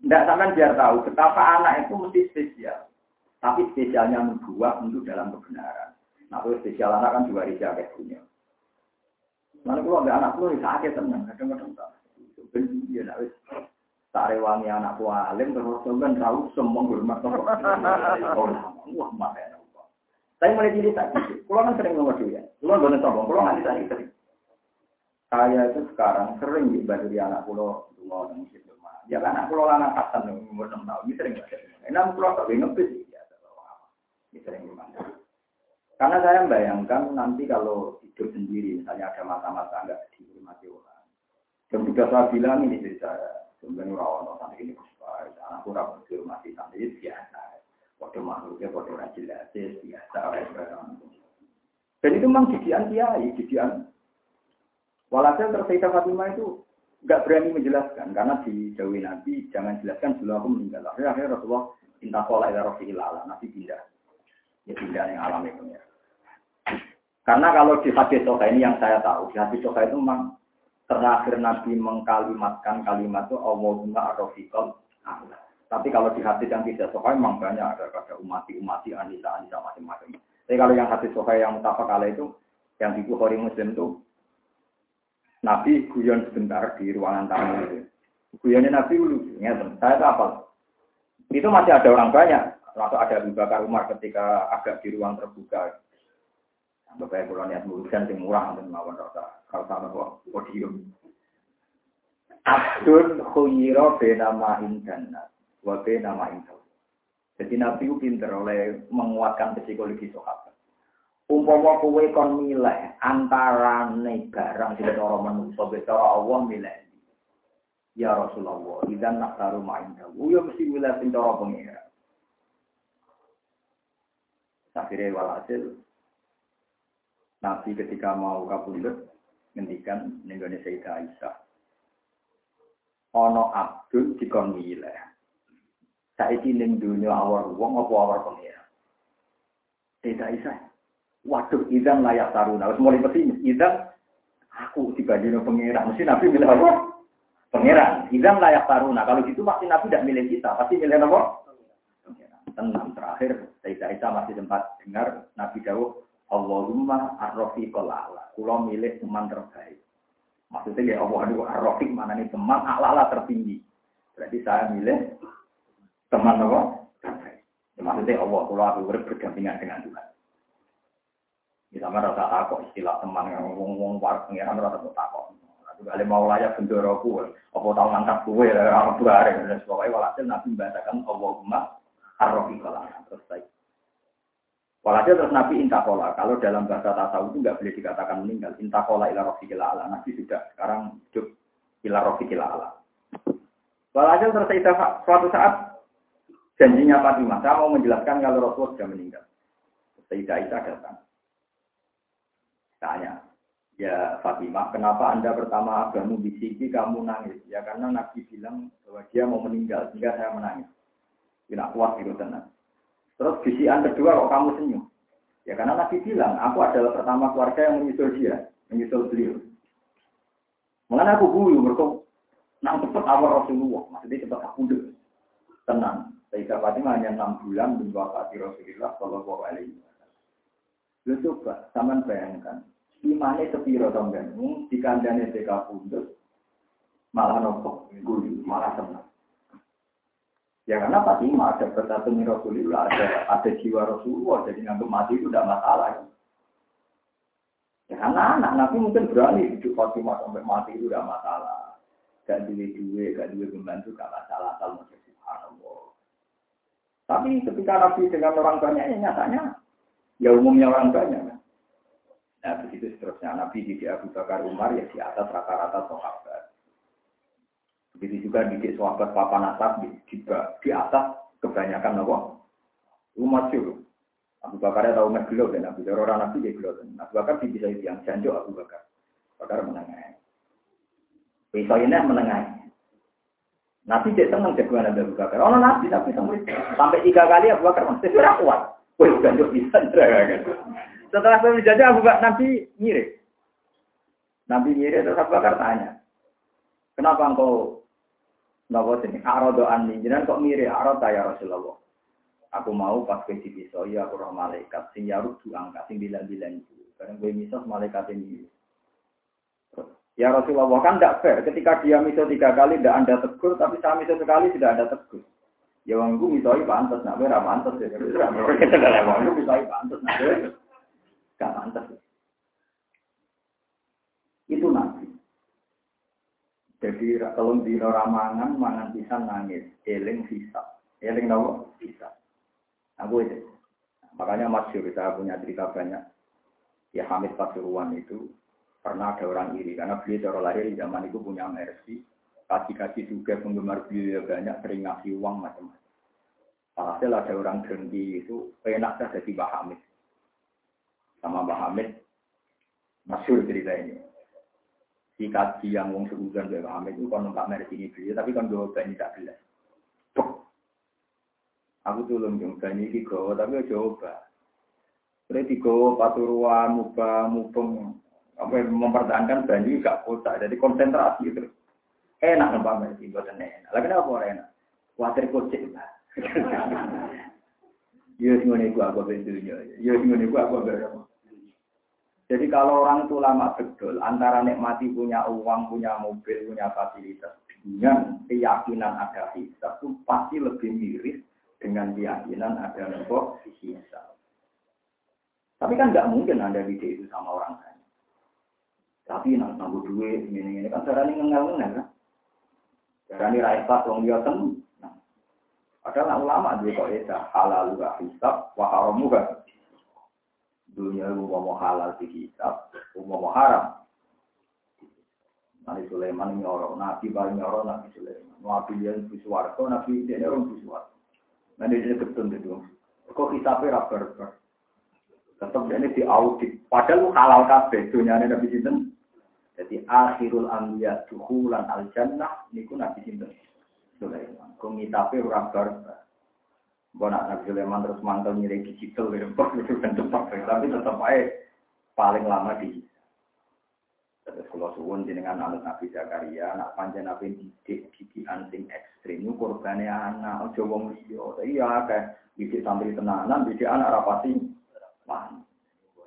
Tidak sampai biar tahu betapa anak itu mesti spesial. Tapi spesialnya membuat untuk dalam kebenaran. Nah, itu spesial anak kan dua rija kayak punya. Mana kalau ada anak lu sakit tenang, kadang-kadang tak. Ben ya nak wis tak rewangi anak alim terus kan tahu semua hormat. Wah, mah ya. Saya mulai tak gitu. Kulo kan sering ngomong ya. Kulo boleh sombong, kulo nggak bisa sering. Saya itu sekarang sering di anak kulo dungo dan musik rumah. Ya kan anak kulo anak kasan umur enam tahun, ini sering baca. Enam kulo tak ngepis sering Karena saya membayangkan nanti kalau hidup sendiri, misalnya ada masa-masa nggak dihormati orang. Dan saya bilang ini saya, sebenarnya orang orang ini anak kurang dihormati sampai itu biasa. Waktu makhluknya, waktu rajin biasa. Dan itu memang didian kiai, didian. Walhasil tersisa Fatimah itu nggak berani menjelaskan karena di Jawa Nabi jangan jelaskan dulu aku meninggal. Akhirnya Rasulullah intakola ila rofi'il Nabi pindah Ya tidak yang alami punya. Karena kalau di hadis Soka ini yang saya tahu, di hadis Soka itu memang terakhir Nabi mengkalimatkan kalimat itu Allahumma arofikal Tapi kalau di hadis yang tidak Soka memang banyak ada kata umati umati anisa anisa macam-macam. Tapi kalau yang hadis Soka yang mutafak kala itu yang di Bukhari Muslim itu Nabi guyon sebentar di ruangan tamu itu. Guyonnya Nabi dulu, saya tahu apa? Itu masih ada orang banyak. Termasuk ada Abu Bakar Umar ketika agak di ruang terbuka. Bapak Ibu niat murusan yang murah dan mawon rasa kalau sama podium. Abdul khuyiro benama indana wa benama indau. Jadi Nabi itu pinter oleh menguatkan psikologi sahabat. Umpama kowe kon milih antara barang sing cara manusa cara Allah milih. Ya Rasulullah, idan naktaru ma'in dawu, ya mesti milih sing cara pengira. Akhirnya walhasil Nabi ketika mau kabundut ngendikan nenggone Sayyidah Aisyah. Ono Abdul dikon milih. Saiki ning dunya awar wong apa awar pengira. Sayyidah Aisyah. Waduh, idan layak taruna. Wis mulai peti idan aku dibandingno pengira. Mesti Nabi milih apa? Pengiran. Idan layak taruna. Kalau gitu pasti Nabi tidak milih kita. Pasti milih apa? tenang terakhir Sayyidah Aisyah masih sempat dengar Nabi Dawud Allahumma ar-rafiqal a'la kulo milih teman terbaik maksudnya ya Allah aduh ar-rafiq mana nih teman a'la tertinggi berarti saya milih teman apa ya, maksudnya Allah kulo aku berdampingan dengan Tuhan ini sama rasa takut istilah teman yang ngomong-ngomong war pengiran rasa takut Kali mau layak bendoro kue, apa tahu ngangkat kue, apa bareng, dan sebagainya. Walhasil Nabi membacakan Allahumma Ar-Rafiqal Terus baik. Walhasil terus Nabi intakola. Kalau dalam bahasa tasawuf itu nggak boleh dikatakan meninggal. Intakola ila rofiqil ala. Nabi sudah sekarang hidup ila rofiqil ala. Walhasil terus suatu saat janjinya Fatimah. Saya mau menjelaskan kalau Rasulullah sudah meninggal. Sayyidah Aisyah datang. Tanya, ya Fatimah, kenapa Anda pertama agama bisiki kamu nangis? Ya karena Nabi bilang bahwa dia mau meninggal, sehingga saya menangis. Tidak kuat itu tenang. Terus bisian kedua kok kamu senyum? Ya karena Nabi bilang, aku adalah pertama keluarga yang menyusul dia, menyusul beliau. Mengenai aku guyu, mereka nang cepat awal Rasulullah, maksudnya cepat aku deh. Tenang. Sayyidah Fatimah hanya enam bulan hati Rasulullah Shallallahu Alaihi Wasallam. Lu coba, sama bayangkan, imane sepiro sampean, di kandane TK pundut, malah nopo, guyu, malah tenang. Ya karena Fatimah ada bersatu Rasulullah, ada, ada jiwa Rasulullah, jadi nganggep mati itu tidak masalah. Ya karena anak Nabi mungkin berani hidup Fatimah sampai mati itu tidak masalah. Gak duit duit, gak duit membantu, gak masalah. Kalau. Tapi ketika Nabi dengan orang banyak, ya nyatanya, ya umumnya orang banyak. Nah begitu seterusnya. Nabi di Abu Bakar Umar ya di atas rata-rata sahabat. Begitu juga di sahabat papan atas di, di, di atas kebanyakan apa? Umat itu. Abu Bakar tahu meh gelo dan Abu Bakar orang nabi dia gelo. Abu Bakar sih bisa yang janjo Abu Bakar. Bakar menengah. Bisa ini menengah. Nabi senang jagoan Nabi Abu Bakar. Oh nabi tapi sampai tiga kali Abu Bakar masih tidak kuat. Wih janjo bisa. Setelah saya janjo Abu Bakar Nabi mirip. Nabi mirip terus Abu Bakar tanya. Kenapa engkau Napa sini? Arodo anni. Jangan kok mirip arota ya Rasulullah. Aku mau pas ke bisa ya aku roh malaikat sing yaruk du angka sing bilang-bilang itu. Karena gue misal malaikat ini. Ya Rasulullah kan tidak fair. Ketika dia misal tiga kali tidak anda tegur, tapi saya misal sekali tidak ada tegur. Ya wong gue misalnya pantas, nak gue pantas ya. Wong gue misalnya pantas, nak gak pantas. Itu nabi. Jadi kalau di ramangan mangan pisan nangis, eling sisa, eling nawa sisa. Aku itu. Makanya masyur saya punya cerita banyak. Ya Hamid Pasuruan itu pernah ada orang iri karena beliau cara lahir di zaman itu punya mercy. Kasih-kasih juga penggemar beliau banyak sering ngasih uang macam-macam. Alhasil ada orang dengki itu enak saja jadi Mbah Hamid. Sama Mbah Hamid, masyur cerita ini si kaji yang wong sebulan dari Hamid itu kan numpak merek ini beliau, tapi kan jawabannya tak jelas. Aku tulung yang banyak ini tapi coba. Berarti gawa paturuan, muka, mupeng, apa mempertahankan banyu gak kota, jadi konsentrasi itu. Enak numpak merek ini, buatan enak. Lagi apa orang enak? Khawatir kocek lah. Iya, semuanya gua aku bentunya. Iya, semuanya gua aku. Jadi kalau orang itu lama betul, antara nikmati punya uang, punya mobil, punya fasilitas, dengan keyakinan ada hisab itu pasti lebih miris dengan keyakinan ada nopo hisab. Tapi kan nggak mungkin ada ide itu sama orang lain. Tapi nang nanggu duit ini ini kan cara ini ngengal ngengal kan. Cara ini rakyat wong dia tem. Nah, padahal ulama dia kok itu halal juga hisab, waharamu kan dunia mau halal di kitab, mau haram. Nabi Sulaiman nyoro, Nabi paling nyoro Nabi Sulaiman. Nabi yang biswarto, Nabi dia orang biswarto. Nanti dia ketun itu. Kok kitabnya rabar Tetap ini di audit. Padahal halal kabeh dunia Nabi Sinten. Jadi akhirul anbiya duhulan al jannah niku Nabi Sinten. Sulaiman. Kok kitabnya rabar nak Nabi Sulaiman terus mantel nyiri digital, gitu. itu kan cepat, tapi tetap aja paling lama di Terus kalau suwun jenengan anak Nabi Zakaria, anak panjang Nabi didik gigi anting ekstrim, itu korbannya anak, ojo wong liya. Iya, kayak didik sambil tenanan, didik anak rapati. Wah,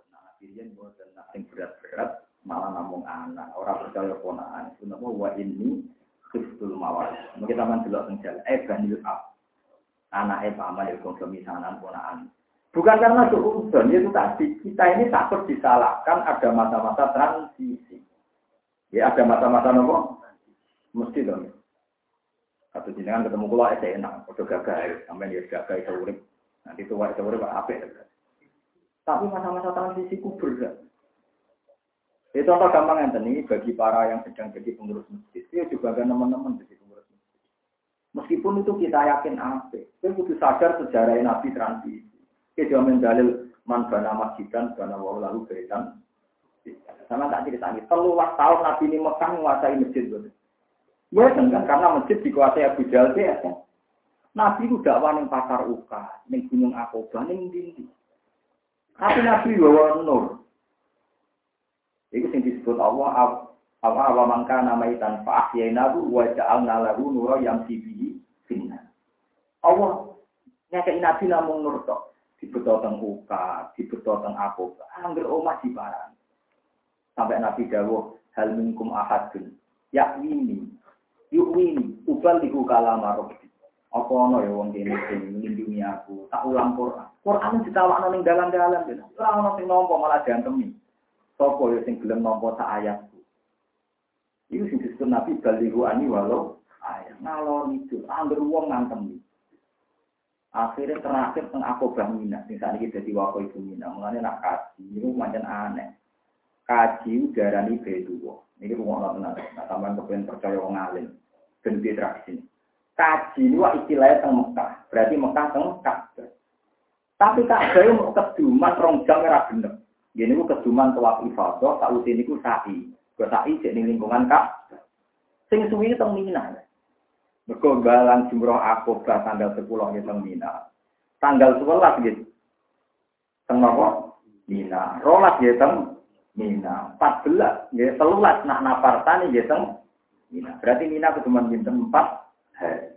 Nabi Rian, buat yang berat-berat, malah namun anak. Orang percaya ponaan. Itu nama wa ini kristul mawar. Mungkin taman dulu tenggelam. Eh, banil up anaknya paman ya konsumsi sanan ponaan. Bukan karena suhudon, itu tadi kita ini takut disalahkan ada masa-masa transisi. Ya ada masa-masa nopo, mesti dong. Atau jenengan ketemu kula itu enak, udah gagal, sampai dia gagal itu urip. Nanti tua itu urip apa Tapi masa-masa transisi ku berat. Itu contoh gampang yang ini bagi para yang sedang jadi pengurus masjid. Itu juga ada teman-teman jadi Meskipun itu kita yakin apa, kita kudu sadar sejarah Nabi transisi. Kita mendalil man bana masjidan, bana wau lalu beretan. Sama tak cerita ini, telulah tahun Nabi ini Mekah menguasai masjid. Ya kan, karena masjid dikuasai Abu Jahal ya kan. Nabi itu dakwah ning pasar Uka, ning Gunung Aqabah, ning dindi. Tapi Nabi bawa nur. Itu yang disebut Allah apa apa mangka nama itan fa ahyainahu wa ja'alna lahu nura yang sibihi finna. Allah nyakei nabi namung nur tok. Dibeto teng uka, dibeto teng aku. Angger omah di barang. Sampai nabi dawuh hal minkum ahadun. Ya ini, yuk ini, ubal diku kalama robbi. Apa ono ya wong kene sing aku, tak ulang Quran. Quran ditawakno ning dalan-dalan. Ora ono sing nampa malah diantemi. Sapa ya sing gelem nampa sak ayat itu sing disebut Nabi balihu ani walau ayat. Ngalon itu angger wong ngantem. Akhirnya terakhir teng aku mina sing saat ini jadi wakil ibu mina. Mulanya nak kaji itu macam aneh. Kaji udarani beduwo ini rumah orang benar nah tambahan kepengen percaya wong alim. Dan tradisi kaji wah istilahnya teng Mekah. Berarti Mekah teng Ka'bah. Tapi Ka'bah itu mau keduman rong jam ora bener. Gini ku keduman tawaf ifadah, tak usin iku sa'i. Gue sa'i jadi lingkungan kak. Sing suwi teng Mina. Mergo balang jumroh akobah tanggal 10 ya teng Mina. Tanggal 11 gitu. Teng napa? Mina. Rolas ya teng Mina. 14 ya telulas nak napartani ya teng Mina. Berarti Mina keduman pinten 4 hari.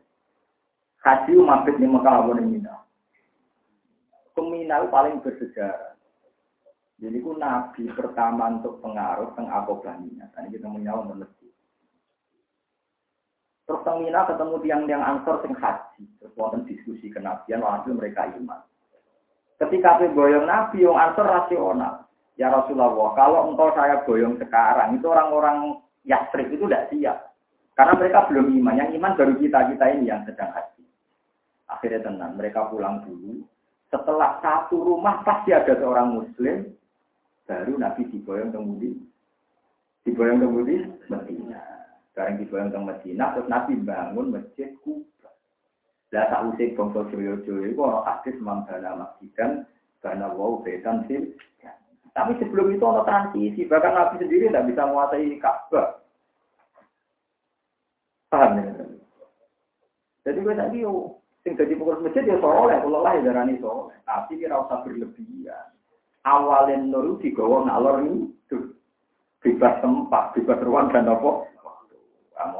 Haji mabit ning Mekah Mina. Kemina paling bersejarah. Jadi ku nabi pertama untuk pengaruh teng Akobah Mina. Tadi kita menyawang mengerti. Terus teng Mina ketemu tiang-tiang ansor sing haji. Terus wonten diskusi kenabian, walhasil mereka iman. Ketika boyong nabi, yang ansor rasional. Ya Rasulullah, kalau engkau saya boyong sekarang, itu orang-orang Yasrib itu tidak siap. Karena mereka belum iman. Yang iman baru kita-kita ini yang sedang haji. Akhirnya tenang, mereka pulang dulu. Setelah satu rumah pasti ada seorang muslim, baru Nabi diboyong kemudian diboyong kemudian Medina. Sekarang diboyong ke Medina, terus Nabi bangun masjid Kuba. Lah tak usik bangsa Joyo-Joyo itu orang hadis mambana masjid dan karena wow betan sih. Tapi sebelum itu ada transisi, bahkan Nabi sendiri tidak bisa menguasai Ka'bah. Paham ya? Jadi gue tadi sing jadi pengurus masjid ya soleh, kalau lah ya darani soleh. Tapi kira usah berlebihan. Awalin nur digawa ngalor itu bebas tempat, bebas ruang dan apa.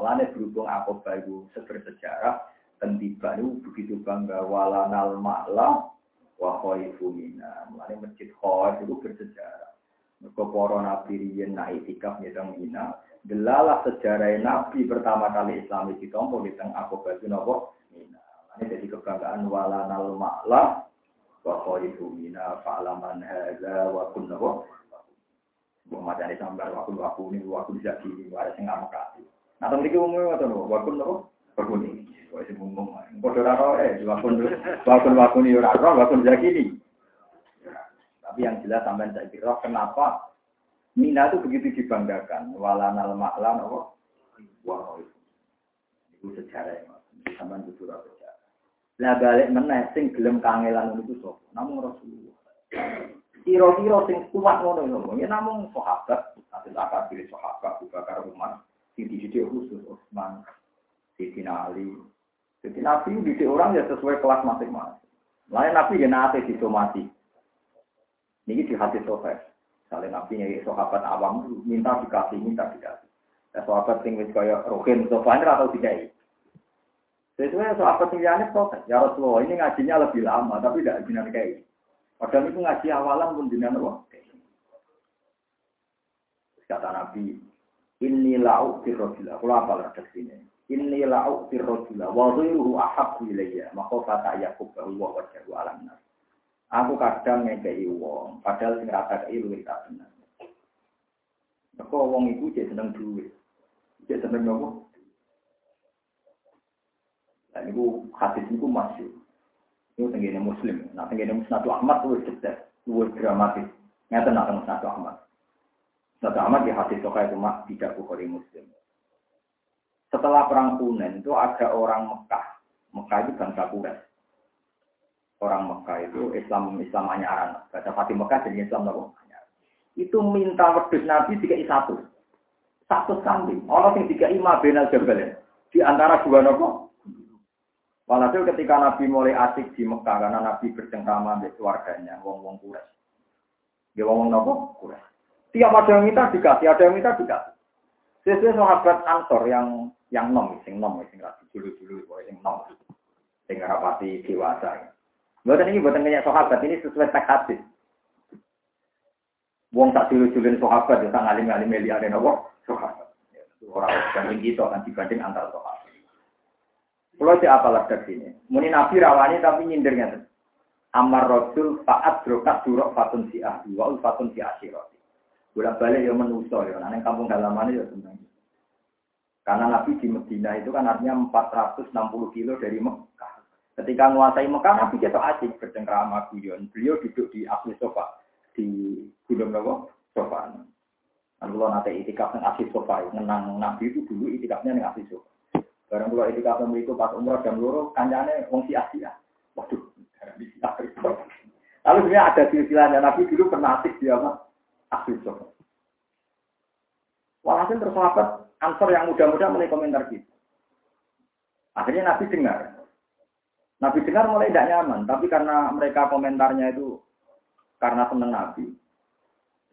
Mulanya berhubung aku bayu sejarah dan tiba itu begitu bangga walanal ma'la wa khaifu mina. Mulanya masjid khaif itu bersejarah. Mereka para nabi riyen naik tikaf nyedang mina. Delalah sejarah nabi pertama kali Islam itu tompo di tengah aku baju nopo mina. Ini jadi kebanggaan walanal ma'la wa khaifu mina fa'laman hadza wa kunna wa Wong macane sambar wakun waku ini wakun bisa gini ada sing ngamak ati. Nah teng mriki umum ngoten lho wakun napa? Wakun iki. Wis umum. Padha ora roe wakun wakun wakun yo roh wakun zakini. Tapi yang jelas sampean saya kira kenapa Mina itu begitu dibanggakan. Walanal ma'lan apa? Wah, itu sejarah ya. Sampean surah sejarah. Lah balik meneh sing gelem kangelan itu sapa? Namun Rasulullah. Kira-kira sing kuat ngono lho. Ya namung sahabat, atil akabir sahabat Abu Bakar Umar, dididik khusus Utsman, Sayyidina Ali. Jadi Nabi didik orang ya sesuai kelas masing-masing. Lain Nabi ya nate disomasi. Ini di hati sofa. Saling Nabi nya sahabat awam minta dikasih, minta dikasih. Ya sahabat sing wis kaya rohin sofa atau dikai. Sesuai sahabat yang lainnya protes. Ya Rasulullah ini ngajinya lebih lama, tapi tidak jinak kayak Padahal itu ngaji awalan pun jinak Allah. Kata Nabi, Inni la'u firrojula. Kalau apa lah sini? Inni la'u firrojula. Wa zuiruhu ahabku ilayya. Maka kata Yakub bahwa wajahu alam nas. Aku kadang ngekei wong. Padahal sing rata kei luwih tak benar. Maka wong itu jadi seneng duit. Jadi seneng nopo. Dan itu hadis itu masih. Itu tenggine muslim. Nah tenggine musnad Ahmad itu cerdas. Itu dramatis. Nyata nak musnad Ahmad. Musnad Ahmad di hadis sokai itu mak tidak bukhari muslim. Setelah perang Hunain itu ada orang Mekah. Mekah itu bangsa Quraisy. Orang Mekah itu Islam Islam anyaran. Baca Fatih Mekah jadi Islam nopo. Itu minta wedus Nabi tiga satu. Satu kambing. Orang yang tiga ima benal jabal Di antara dua nopo Walhasil ketika Nabi mulai asik di Mekah karena Nabi bercengkrama dengan keluarganya, wong-wong kures. Dia wong-wong nopo kures. Tiap ada yang minta dikasih, ada yang minta dikasih. Sesuai sahabat Ansor yang yang nom, sing nom, sing rapi dulu-dulu, sing nom, sing rapati dewasa. Buatan ini buatan banyak sahabat ini sesuai teks hadis. Wong tak dulu-duluin sahabat, ya tak ngalim-ngalim ada nopo sahabat. Orang banding kita kan dibanding antara sahabat. Kalau si apa dari sini? Muni Nabi rawani tapi nyindirnya. Amar Rasul faat brokat durok fatun si ahli wa fatun si asyirati. Bolak balik ya menuso ya. Nah, kampung dalamannya ya tentang Karena Nabi di Medina itu kan artinya 460 kilo dari Mekah. Ketika menguasai Mekah, Nabi jatuh asik bercengkrama guyon. Beliau duduk di asli sofa di Gunung Nawa sofa. Lalu kalau nanti itikaf yang asli sofa, menang Nabi itu dulu itikafnya yang asli sofa. Barang kula itikaf itu pas umroh jam loro kancane wong si Asia. Waduh, bisa Lalu sebenarnya ada silsilahnya Nabi dulu pernah asik di apa? Asli Walhasil terus sahabat ansor yang muda-muda mulai komentar gitu. Akhirnya Nabi dengar. Nabi dengar mulai tidak nyaman, tapi karena mereka komentarnya itu karena seneng Nabi.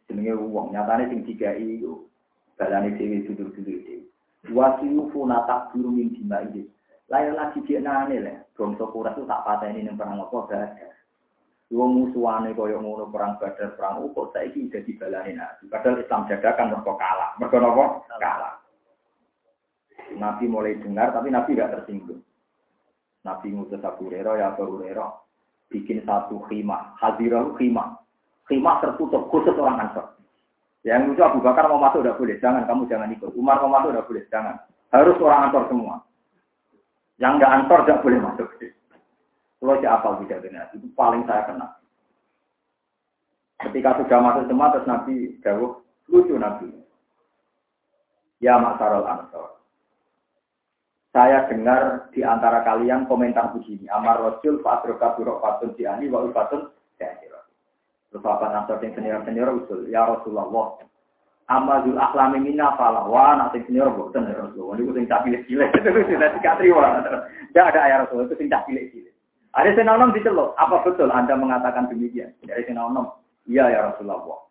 Jenenge uang, nyatanya sing dikai itu balani dewi duduk-duduk dewi. Wasiu funata guru min ini. Lain lagi dia nane lah. Bangsa kuras itu tak patah ini yang perang apa badar. Wong musuhane kaya ngono perang badar perang ukur saiki jadi balani nabi. Padahal Islam jagakan mereka kalah. Mereka nopo kalah. Nabi mulai dengar tapi Nabi tidak tersinggung. Nabi ngutus Abu Hurairah ya Abu Hurairah bikin satu khimah, hadirah khimah. Khimah tertutup khusus orang Ansor. Yang lucu Abu Bakar mau masuk udah boleh, jangan kamu jangan ikut. Umar mau masuk udah boleh, jangan. Harus orang Ansor semua. Yang nggak Ansor tidak boleh masuk. Kalau siapa tidak benar, itu paling saya kenal. Ketika sudah masuk semua, terus Nabi jauh, lucu Nabi. Ya Maksarul Ansor. Saya dengar di antara kalian komentar begini. Amar Rasul, Fa'adroka Burok Fatun Diani, Wa Ufatun Dahirah. Terus apa nasab yang senior-senior usul. Ya Rasulullah. Amadul akhlami minna falah. Wah, nanti senior bukan ya Rasulullah. Ini sing tak pilih-pilih. Itu sudah tidak terima. Tidak ada ayat Rasulullah. Itu sing tak pilih-pilih. Ada senanom dicelok. Apa betul Anda mengatakan demikian? Dari senanom. Iya ya Rasulullah.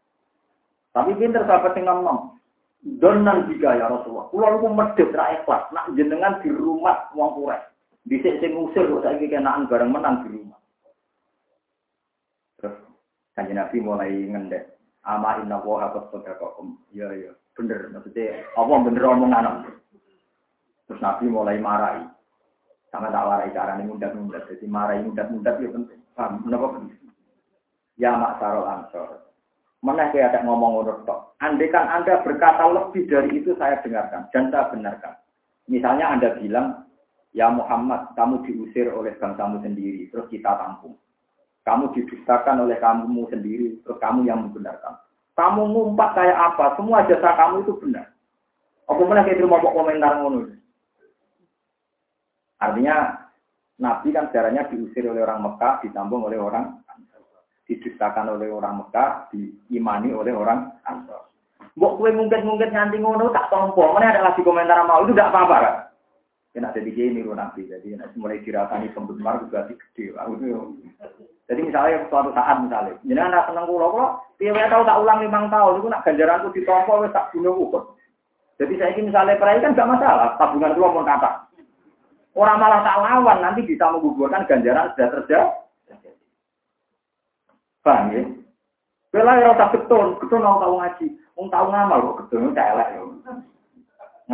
Tapi pinter sahabat senanom. Donan juga ya Rasulullah. Kulo niku medhit ra ikhlas nak jenengan di rumah wong Quraisy. Dhisik sing ngusir kok saiki kenaan bareng menang di rumah. Kanjeng Nabi mulai ngendek. Ama inna wa haqat sadaqakum. Ya ya, bener maksudnya apa bener omongan. Terus Nabi mulai marahi. Sama tak warai carane mundat-mundat. Jadi marahi mundat-mundat ya penting. Paham? Menapa penting? Ya mak sarol ansor. Mana saya ada ngomong ngono tok. Andaikan Anda berkata lebih dari itu saya dengarkan dan saya benarkan. Misalnya Anda bilang, ya Muhammad, kamu diusir oleh bangsamu sendiri, terus kita tampung. Kamu didustakan oleh kamu sendiri, terus kamu yang membenarkan. Kamu ngumpat kayak apa, semua jasa kamu itu benar. Aku mana kayak mau komentar ngono. Artinya Nabi kan sejarahnya diusir oleh orang Mekah, ditampung oleh orang didustakan oleh orang Mekah, diimani oleh orang Ansor. Mbok kue mungkin-mungkin nganti ngono tak tompo. Mana ada lagi komentar mau itu tidak apa-apa kan? Kena jadi gini loh nanti. Jadi mulai dirasani penggemar juga gede. Jadi misalnya suatu saat misalnya, jadi anak seneng kulo kulo, tiap tahu tak ulang lima tahun, itu nak ganjaranku ditompo wes tak bunuh ukut. Jadi saya ini misalnya perai kan gak masalah, tabungan kulo mau kata. Orang malah tak lawan nanti bisa menggugurkan ganjaran sudah terjadi. Paham ya? Bela ya rasa ketun, ketun mau tahu ngaji, mau tahu ngamal kok ketun itu elek ya.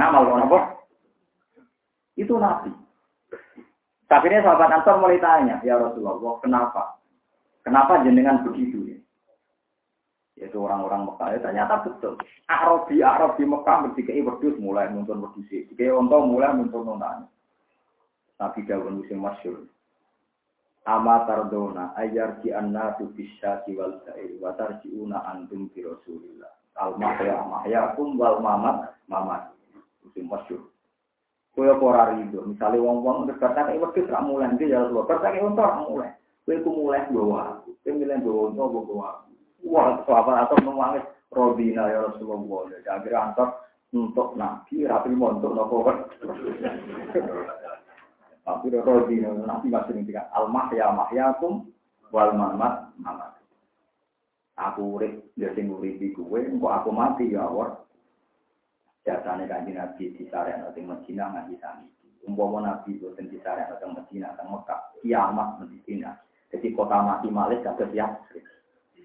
Ngamal kok apa? Itu nabi. Tapi ini sahabat Ansar mulai tanya, ya Rasulullah, kenapa? Kenapa jenengan begitu ya? Yaitu orang-orang Mekah, ya, ternyata betul. Arabi, Arabi Mekah berdikai berdus mulai nonton berdus. Dikai untuk mulai nonton nonton. Nabi Dawud musim masyur. Ama tardona ayar ki anna tu bisa wal sa'ir wa tarjiuna antum bi Rasulillah. Al mahya mahyakum wal mamat mamat. Itu masyhur. Kowe ora rido, misale wong-wong kata kaya wedhus ra mulai iki ya. Kata kaya unta ra mulai. Kowe ku mulai bawa aku. Kowe milih bawa unta bawa aku. Wah, sahabat atau nangis Rodina ya Rasulullah. Jadi akhirnya antar untuk nabi, rapi untuk nopo tapi rodi nanti masih nih tiga al mahya mahyakum wal mamat mamat. Aku urip ya sing uripi kuwe, engko aku mati ya Allah. Jasane kanjeng Nabi di sarek nanti Medina ngaji sami. Umpama Nabi boten di sarek nanti Medina teng Mekah, kiamat Medina. Jadi kota mati malih kagak siap.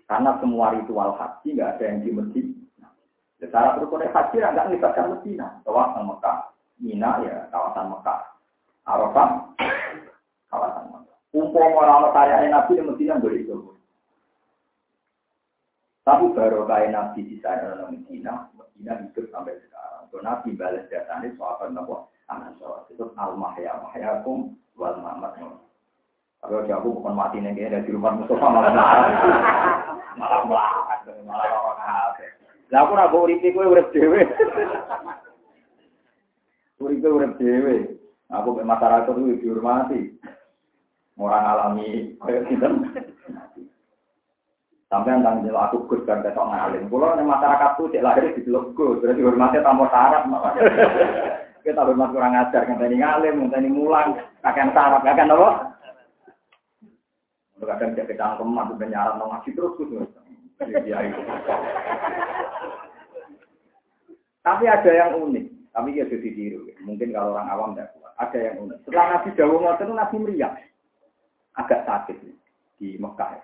Karena semua ritual haji nggak ada yang di Medina. Secara berukun haji nggak melibatkan Medina, kawasan Mekah. Mina ya kawasan Mekah. Arafah kawasan Mekah. Umpama orang karya Nabi yang Medina boleh itu. Tapi baru kaya Nabi di sana dalam Medina, Medina hidup sampai sekarang. So, Nabi balas datanya soal apa? Anak soal itu al-mahya mahyakum wal mamat. Tapi kalau aku bukan mati nih kayak di rumah Mustafa malah marah, malah malah malah orang Lah aku nak bawa uripe kowe urip dhewe. Uripe urip dhewe. Aku masyarakat itu dihormati. Orang alami kayak kita. Sampai yang tanggung aku gus kan ketok ngalim. Kulo ning masyarakat tuh cek lahir di gus, berarti hormatnya tamu syarat. Kita hormat kurang ajar, ngenteni ngalim, ngenteni mulang, kakek syarat, kakek apa? Kadang cek kecangkeman, udah nyaran nong ngaji terus gus. Iya, iya. Tapi ada yang unik, tapi ya sudah ditiru. Mungkin kalau orang awam tidak kuat. Ada yang unik. Setelah Nabi Dawud itu Nabi meriah. Agak sakit di Mekah.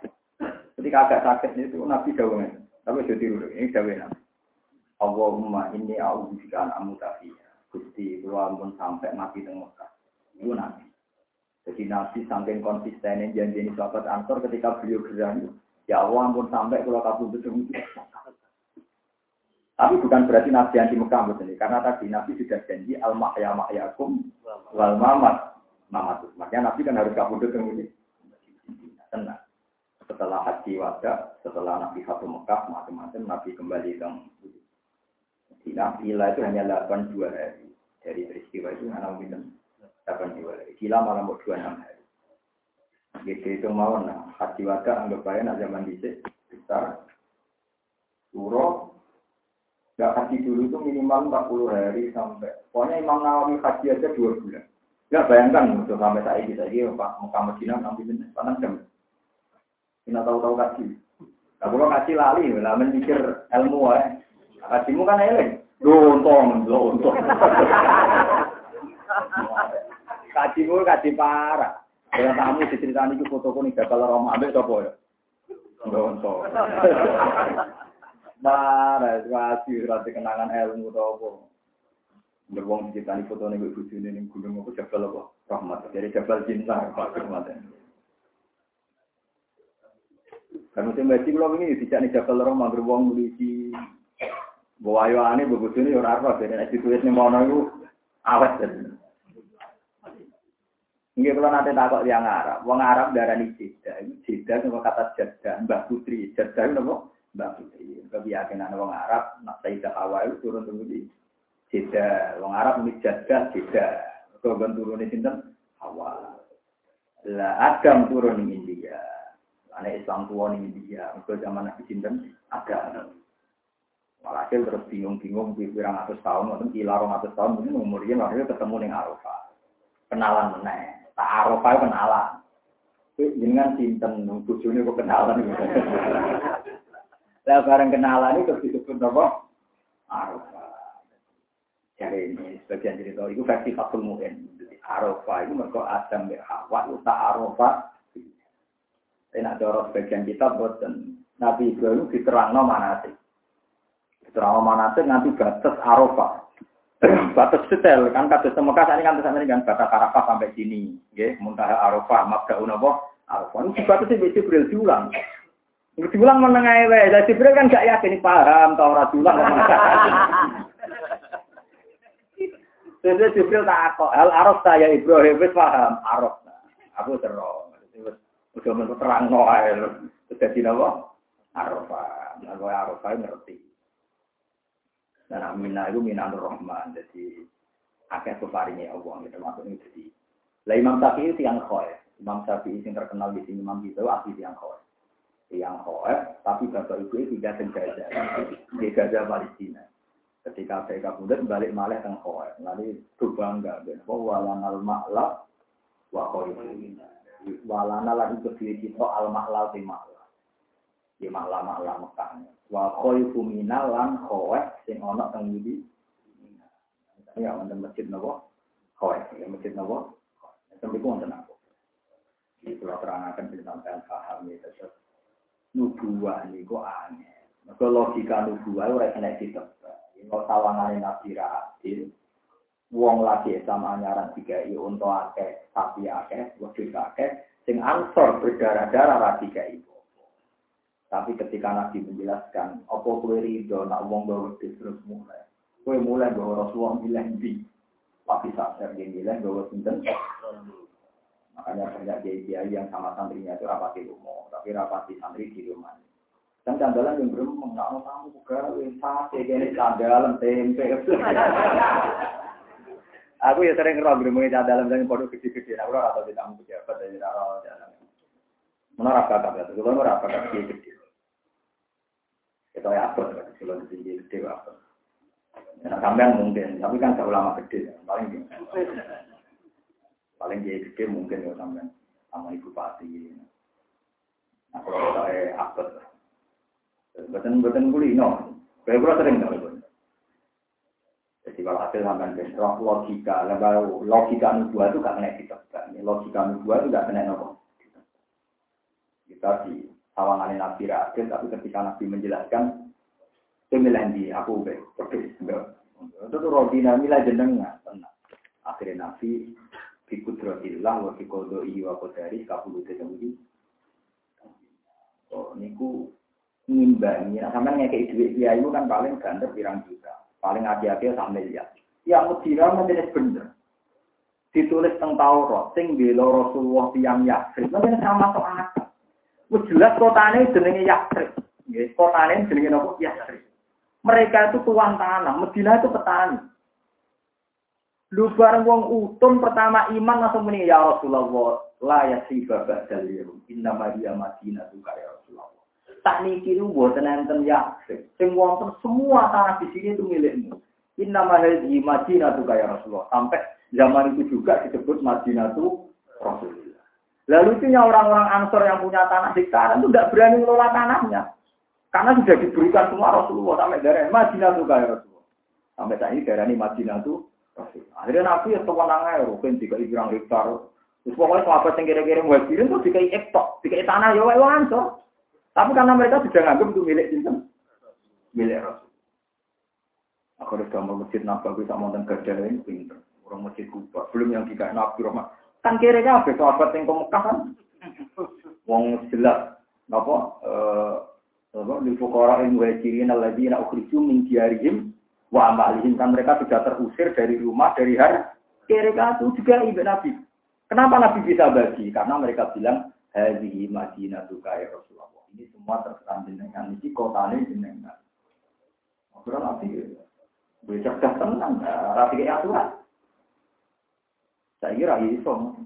Ketika agak sakit itu Nabi Dawud Tapi sudah ditiru. Ini Nabi. Allahumma inni a'udzubika an amutafiyah. Gusti, kalau pun sampai mati di Mekah. Nabi. Jadi Nabi saking konsistennya janji ini sahabat Ansor ketika beliau gerani. Ya Allah ampun sampai kalau kabur betul Tapi bukan berarti Nabi yang di Mekah ini. Karena tadi Nabi sudah janji al mahya mahyakum wal mamat mamat. Makanya Nabi kan harus kabur betul Tenang. Setelah haji wada, setelah Nabi satu Mekah, macam-macam Nabi kembali ke Di Nabi itu hanya 82 hari. Dari peristiwa itu hanya delapan dua hari. Gila malam mau dua enam hari. Gitu itu mau nah haji wada anggap aja nak zaman dicek besar. Suro nggak haji dulu itu minimal 40 hari sampai pokoknya Imam Nawawi haji aja dua bulan. Ya bayangkan untuk sampai saat ini Pak Mekah Medina nanti benar panas jam. Kita tahu-tahu kaji. Nah, kalau kaji lali, lah mikir ilmu ya. Kajimu kan eleng. Lontong, lontong. Kajimu kaji parah. Dengan tamu diceritani ke foto kuning gagal Roma ambek sapa ya? Lontong. Parah, kaji rati kenangan ilmu apa. Beruang diceritani foto nih gue bujune ning gunung apa jabal apa? Rahmat. Dari jabal cinta, Pak Rahmat. Kan musim baca kalau ini tidak nih jabal Roma beruang mulisi Bawa ayo begitu ini orang Arab jadi nanti tulis nih mau nunggu awet jadi. Ini kalau nanti takut yang Arab, wong Arab darah ini jeda, jeda sama kata jeda, Mbak Putri, jeda itu apa? Mbak Putri. Kebiasaan wong Arab, nak itu turun tunggu di jeda, wong Arab ini jeda, jeda. Kan turun di sini Hawa. Lah Adam turun di India, anak Islam tua di India, untuk zaman Nabi Sinten Adam. Walhasil terus bingung-bingung, pirang atas tahun, mungkin kila rong atas tahun, mungkin umurnya lahirnya ketemu dengan Arafah. Kenalan meneh, tak Arafah kenalan. Dengan sinten, bujune kok kenalan. Lah bareng kenalan itu disebut apa? Arafah. Jadi ini sebagian cerita itu versi Fatul Mu'in. Arafah itu mereka Adam dan Hawa tak Arafah. Tapi nak dorong sebagian kitab buat Nabi Ibrahim diterang no mana sih? Terang manasik nanti batas Arafah. batas setel kan kata Mekah ini kan ini kan batas Arafah sampai sini, ya muntaha Arafah, mabdaun apa? Arafah. Ini batas itu Jibril diulang. Diulang menengah wae. Jadi Jibril kan gak yakin paham tau ora diulang. Jadi Jibril tak kok, hal Araf saya Ibrahim paham, Araf. Aku terus. Udah menurut terang no ae. Jadi napa? Arafah. Nah, ngerti. Dan aminah itu minanur rahman. Jadi akhir peparingnya Allah. Gitu. Maksudnya jadi. Lah Imam Syafi'i itu yang khoe. Imam Syafi'i yang terkenal di sini Imam itu asli yang khoe. Yang khoe, tapi bapak ibu itu tidak sengaja. Di Gaza Palestina. Ketika saya kabudut balik malah teng khoe. Lalu berbangga. Walanal ma'la wa khoe. Walana lagi berdiri kita al-ma'la di ma'la. Di ma'la-ma'la Mekahnya wa khaifu minal lan khawat sing ana teng ngendi ya wonten masjid napa khawat ya masjid napa sampai ku wonten apa? Iki kula terangaken ben sampean paham ya terus nubuah niku aneh. Maka logika nubuah ora kena ditebak. Yen nabi ra wong lagi sama anyaran tiga i untuk akeh sapi akeh wedhus akeh sing ansor berdarah-darah ra tiga ibu tapi ketika Nabi menjelaskan, apa kue ridho, nak wong bawa terus mulai. Kue mulai bawa Rasulullah bilang di. Tapi saat saya bilang bawa sinten. Makanya banyak kiai yang sama santrinya itu rapati rumah, tapi rapati santri di rumah. Dan candalan yang belum mengenal tamu juga, sate, ini candalan, tempe. Aku ya sering ngerok belum candalan dan produk gede-gede. Aku rasa tidak mau pejabat, jadi rasa jalan. Menurut kakak, itu kan rasa kakak gede. Kita ya apa? Kalau di sini gede apa? Nah, sampean mungkin, tapi kan gak ulama gede, paling gitu. Paling dia gede mungkin ya sampean sama ibu pati. Nah, kalau saya apa? Betul-betul kulino. Kayak sering tahu jadi kalau hasil sampai bentrok logika, lalu logika nubuah itu gak kena ditebak. Logika nubuah itu gak kena nopo. Kita di sawangan Nabi Rasul, tapi ketika Nabi menjelaskan, itu di aku be, persis. Itu tuh rodina milah jenengan, tenang. Akhirnya Nabi bikudrotillah wa bikodo iya wa kodari kapulu tetemudi. Oh, niku ngimbangi. Nah, sampai ngekei duit itu kan paling ganteng pirang juta. Paling hati-hati sama miliar. Yang Medina menjadi bener. Ditulis tentang Taurat, sing bela Rasulullah yang Yakrib. Mungkin sama soal. Wis jelas kotane jenenge Yakrib. Nggih, kotane jenenge napa? Yakrib. Mereka itu tuan tanah, Medina itu petani. Lu bareng wong utun pertama iman langsung muni ya Rasulullah la yasiba ba'dal yaum inna ma hiya madinatu ya Rasulullah tak niki lu buatan enten yaksik. Sing wonten semua tanah di sini itu milikmu. Inna mahadhi Madinah tuh kayak Rasulullah. Sampai zaman itu juga disebut Madinah tuh Rasulullah. Lalu itu orang-orang Ansor yang punya tanah di sekarang itu tidak berani mengelola tanahnya. Karena sudah diberikan semua Rasulullah sampai dari Madinah tuh kayak Rasulullah. Sampai saat ini daerah ini Madinah tuh Rasulullah. Akhirnya Nabi ya tenang aja, mungkin tiga ibrang hektar. Terus pokoknya sahabat yang kira-kira muhajirin tuh dikai ektok, dikai tanah ya wae Ansor. Tapi karena mereka sudah nganggap itu milik sistem, milik Rasul. Aku udah gambar masjid Nabawi sama dan gajah ini pinter. Orang masjid Kuba, belum yang tiga Nabi Rahmat. Kan kira-kira apa sahabat yang ke Mekah kan? Wong jelas, apa? Eh, apa? Lifukara in wajirin alladzina ukhriju min diarihim wa amalihim. Kan mereka sudah terusir dari rumah, dari hari. Kira-kira itu juga ibu Nabi. Kenapa Nabi bisa bagi? Karena mereka bilang, Hadihi Madinah Tukai Rasulullah. Ini semua terkesan jenengan. Ini kota ini jenengan. Akhirnya nanti gue cerdas tenang. Rapi kayak aturan. Saya kira iso.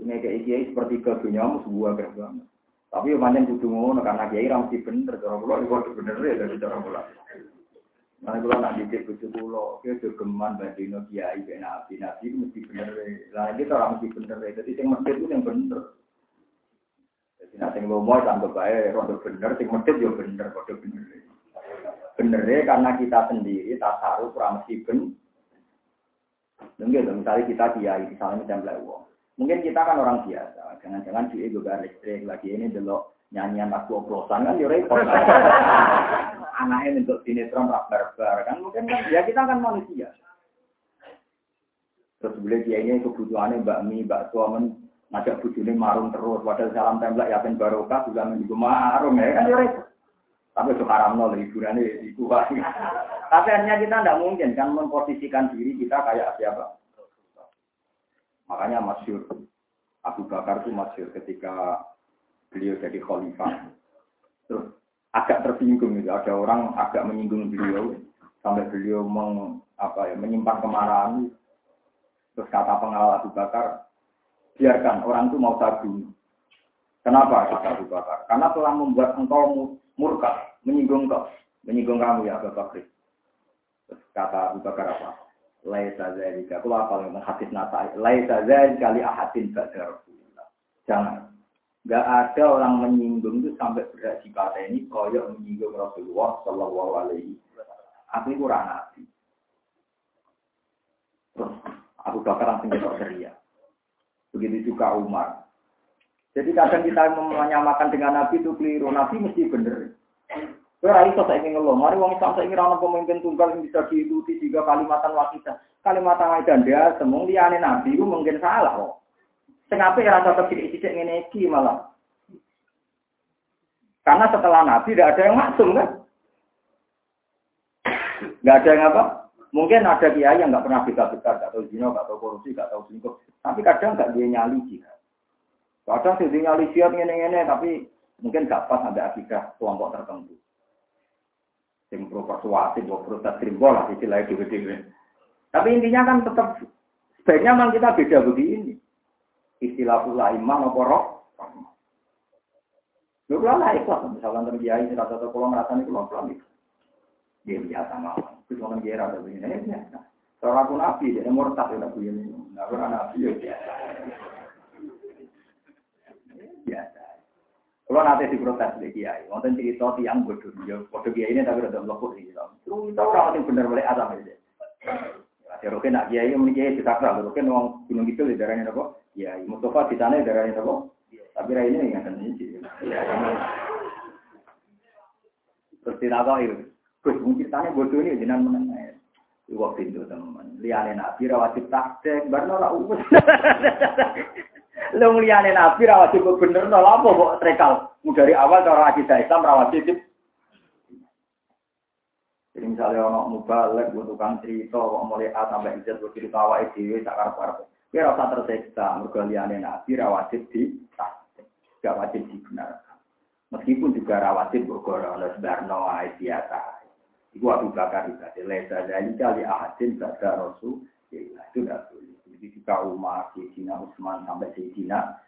Ini kayak kiai seperti ke dunia sebuah gerbang. Tapi yang panjang kudu ngono karena kiai mesti bener. Cara pulau itu bener ya dari cara pulau. Mana kalau nak didik bujuk pulau, dia geman bandino kiai kayak nabi, nabi mesti bener. Lah kita orang mesti bener. Jadi yang mesti itu yang bener. Jadi nanti ngomong sampai baik, rondo bener, sing medit ya bener, kode bener. Bener karena kita sendiri tak taruh kurang mesti ben. Mungkin misalnya kita kiai, misalnya mencamplai uang. Mungkin kita kan orang biasa, jangan-jangan cuy juga listrik lagi ini dulu nyanyian lagu oplosan kan ya repot. Anaknya untuk sinetron rak barbar kan mungkin kan ya kita kan manusia. Terus beliau kiainya kebutuhannya bakmi, bakso, ngajak bujune marung terus, padahal salam tembak yakin barokah juga menunggu marung ya kan ya Tapi itu haram nol hiburannya itu Tapi hanya kita tidak mungkin kan memposisikan diri kita kayak siapa. Makanya masyur Abu Bakar itu masyur ketika beliau jadi khalifah. Terus agak tersinggung gitu. Ada orang agak menyinggung beliau sampai beliau meng, apa ya, menyimpan kemarahan. Terus kata pengawal Abu Bakar, biarkan orang itu mau sabun. Kenapa kata Abu? Karena telah membuat engkau murka, menyinggung kau, menyinggung kamu ya Abu Bakar. Kata Abu Bakar apa? Laisa zalika. Kalau apa yang hadis nata? Laisa zalika li ahadin ba'da. Jangan. Gak ada orang menyinggung itu sampai berat kata ini koyok menyinggung Rasulullah Shallallahu Alaihi Aku ini kurang nabi. Terus Abu Bakar langsung ketok ceria. Begitu juga Umar. Jadi kadang kita menyamakan dengan Nabi itu keliru. Nabi mesti bener. Itu saya ingin ngeluh. Mari wong Islam ingin orang pemimpin tunggal yang bisa diikuti tiga kalimatan wakidah. Kalimatan wakidah dia semua liane Nabi itu mungkin salah kok. Kenapa ya rasa kecil-kecil ini malah? Karena setelah Nabi tidak ada yang maksum kan? Nggak ada yang apa? Mungkin ada kiai yang nggak pernah bisa-bisa, nggak tahu zina, nggak tahu korupsi, nggak tahu selingkuh. Tapi kadang nggak dia nyali jihad. Kadang sih nyali jihad ngene-ngene, tapi mungkin gak pas ada akidah kelompok tertentu. Sing pro persuasif, pro protes krimbol lah istilahnya dewe-dewe. Tapi intinya kan tetap sebaiknya memang kita beda begini. Istilah pula iman apa roh. Lu lah ikhlas, misalkan terjadi rata-rata kalau ngerasani kalau pulang itu. Dia biasa mawon. Terus orang dia rada begini, ini biasa. Kalau aku nabi, dia murtad ya nabi ini. Nah, aku nabi ya biasa. Biasa. Kalau nanti diprotes di kiai, wonten cerita tiang bodoh, ya bodoh kiai ini tapi udah melopot gitu. Terus kita orang yang benar boleh adam aja. Ya roken nak kiai yang kiai ditakra, roken uang gunung itu di daerahnya apa? Ya, Mustafa di sana di daerahnya apa? Tapi rai ini nggak ada ini. Terus tidak tahu itu. Terus mungkin tanya bodoh ini jenang menang. Iwak pintu teman. Liane nabi rawatib takdek, barno lah umus. Lu liane nabi rawatib bener no apa kok trekal. Dari awal cara akidah Islam rawatib. Jadi misalnya orang mubalek, tukang cerita, kok mulai A sampai Z, buat cerita awal itu, tak karep-karep. Kira rasa terseksa, mereka nabi rawatib di gak wajib dibenarkan. Meskipun juga rawatib bergorong, ada sebarno biasa. Iku Abu Bakar ibadah. Lesa dari kali ahadin pada Rasul. Ya, itu tidak boleh. Jadi juga Umar, Sayyidina Utsman sampai Sayyidina.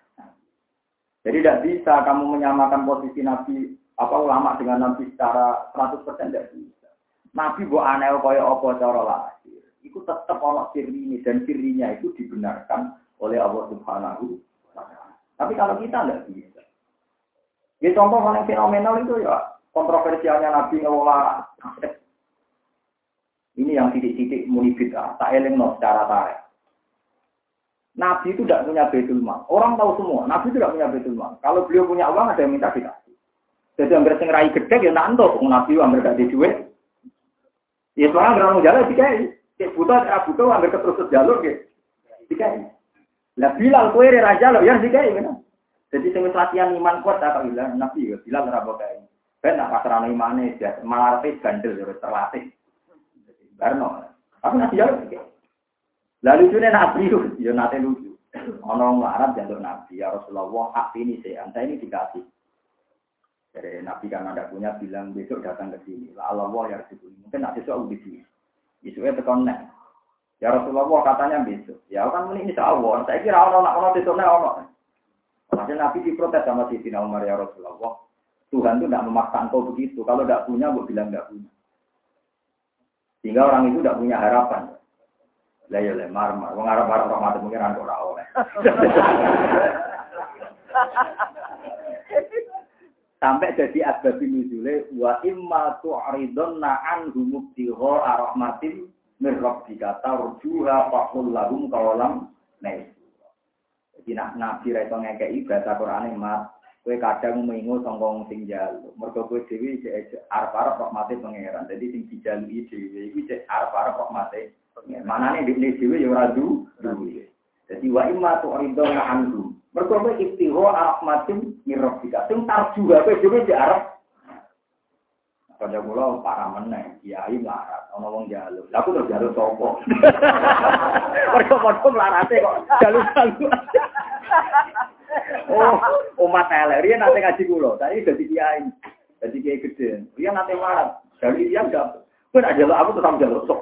Jadi tidak bisa kamu menyamakan posisi Nabi apa ulama dengan Nabi secara 100% tidak bisa. Nabi buat aneh kaya apa cara lahir. Itu tetap ono sirri dan sirrinya itu dibenarkan oleh Allah Subhanahu wa taala. Tapi kalau kita tidak bisa. Ya contoh paling fenomenal itu ya kontroversialnya Nabi ngelola ini yang titik-titik muni bid'ah, tak no secara tarik. Nabi itu tidak punya betul mal. Orang tahu semua, Nabi itu tidak punya betul mal. Kalau beliau punya uang, ada yang minta dikasih. Jadi yang sing rai gede ya nanto, Nabi yang gak duit. Ya soalnya berang jalan dikai. Cek buta, cek buta, hampir keterus jalur gitu. Dikai. Lah Bilal kue raja lo, ya dikai kan. Jadi sing latihan iman kuat tak bilang Nabi ya Bilal ora bokai. Ben nak pasrah imane malah bandel ya terlatih. Karena, tapi nanti jauh sih. Lalu lucunya nabi ya nanti lucu. Ono Arab jalur nabi ya Rasulullah hak ini sih, anta ini dikasih. Jadi nabi kan ada punya bilang besok datang ke sini. Lah Allah ya Rasulullah mungkin nanti soal di sini. Besoknya tekan nek. Ya Rasulullah katanya besok. Ya kan ini insya Allah. Saya kira ono nak ono besoknya ono. Makanya Nabi diprotes sama Siti Umar ya Rasulullah. Tuhan itu tidak memaksa engkau begitu. Kalau tidak punya, gue bilang tidak punya. Sehingga orang itu tidak punya harapan. Lah ya le marmar, wong arep arep rahmat mungkin ora oleh. Sampai jadi asbab nuzule wa imma tu'ridunna anhu mubtigha rahmatin min rabbika tarjuha faqul lahum qawalam nais. Jadi nak nabi ra iso ngekeki bahasa Qur'ane mat Kue kadang mengingu songkong sing jalu. Mergo kue dewi cek arep-arep rahmate pangeran. Jadi sing dijalui dewi iku cek arep-arep rahmate pangeran. Manane dikne dewi ya ora du Jadi wa imma tu ridona anhu. Mergo kowe ibtiho rahmatin mirrofika. Sing tarju kowe dewi cek arep Pada kula para meneh, kiai melarat, ana wong jaluk. Lah aku terus jaluk sapa? Mergo padha melarate kok jaluk-jaluk. Oh, umat elek. Dia nanti ngaji kulo. Tadi jadi kiai. Jadi kiai gede. Dia nanti marah. Dari dia enggak. Pun aja lo aku tetap jalur sok.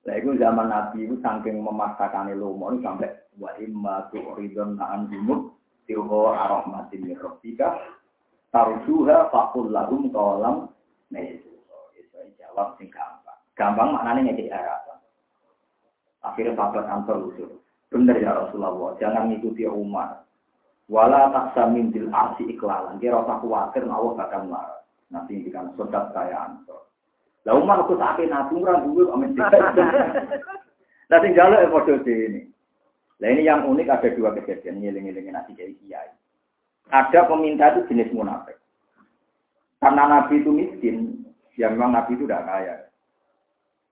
Nah, itu zaman Nabi itu saking memaksakan lomo sampai wa imma tu ridon na'an bimut tiho arahmatin mirrobika tarjuha fakul lahum kolam nah itu jawab sing gampang gampang maknanya ngekik arah Akhirnya sahabat Ansor usul. Benar ya Rasulullah, jangan ngikuti Umar. Wala tak bil arsi iklalan. Dia rasa khawatir, Allah bakal marah. Nanti dikatakan sodat saya Ansor. Lah Umar aku sakit ora duwe amin. Lah sing jaluk e padha ini. Lah ini yang unik ada dua kejadian ngiling-ngilingin nasi kiai kiai. Ada peminta itu jenis munafik. Karena Nabi itu miskin, ya memang Nabi itu tidak kaya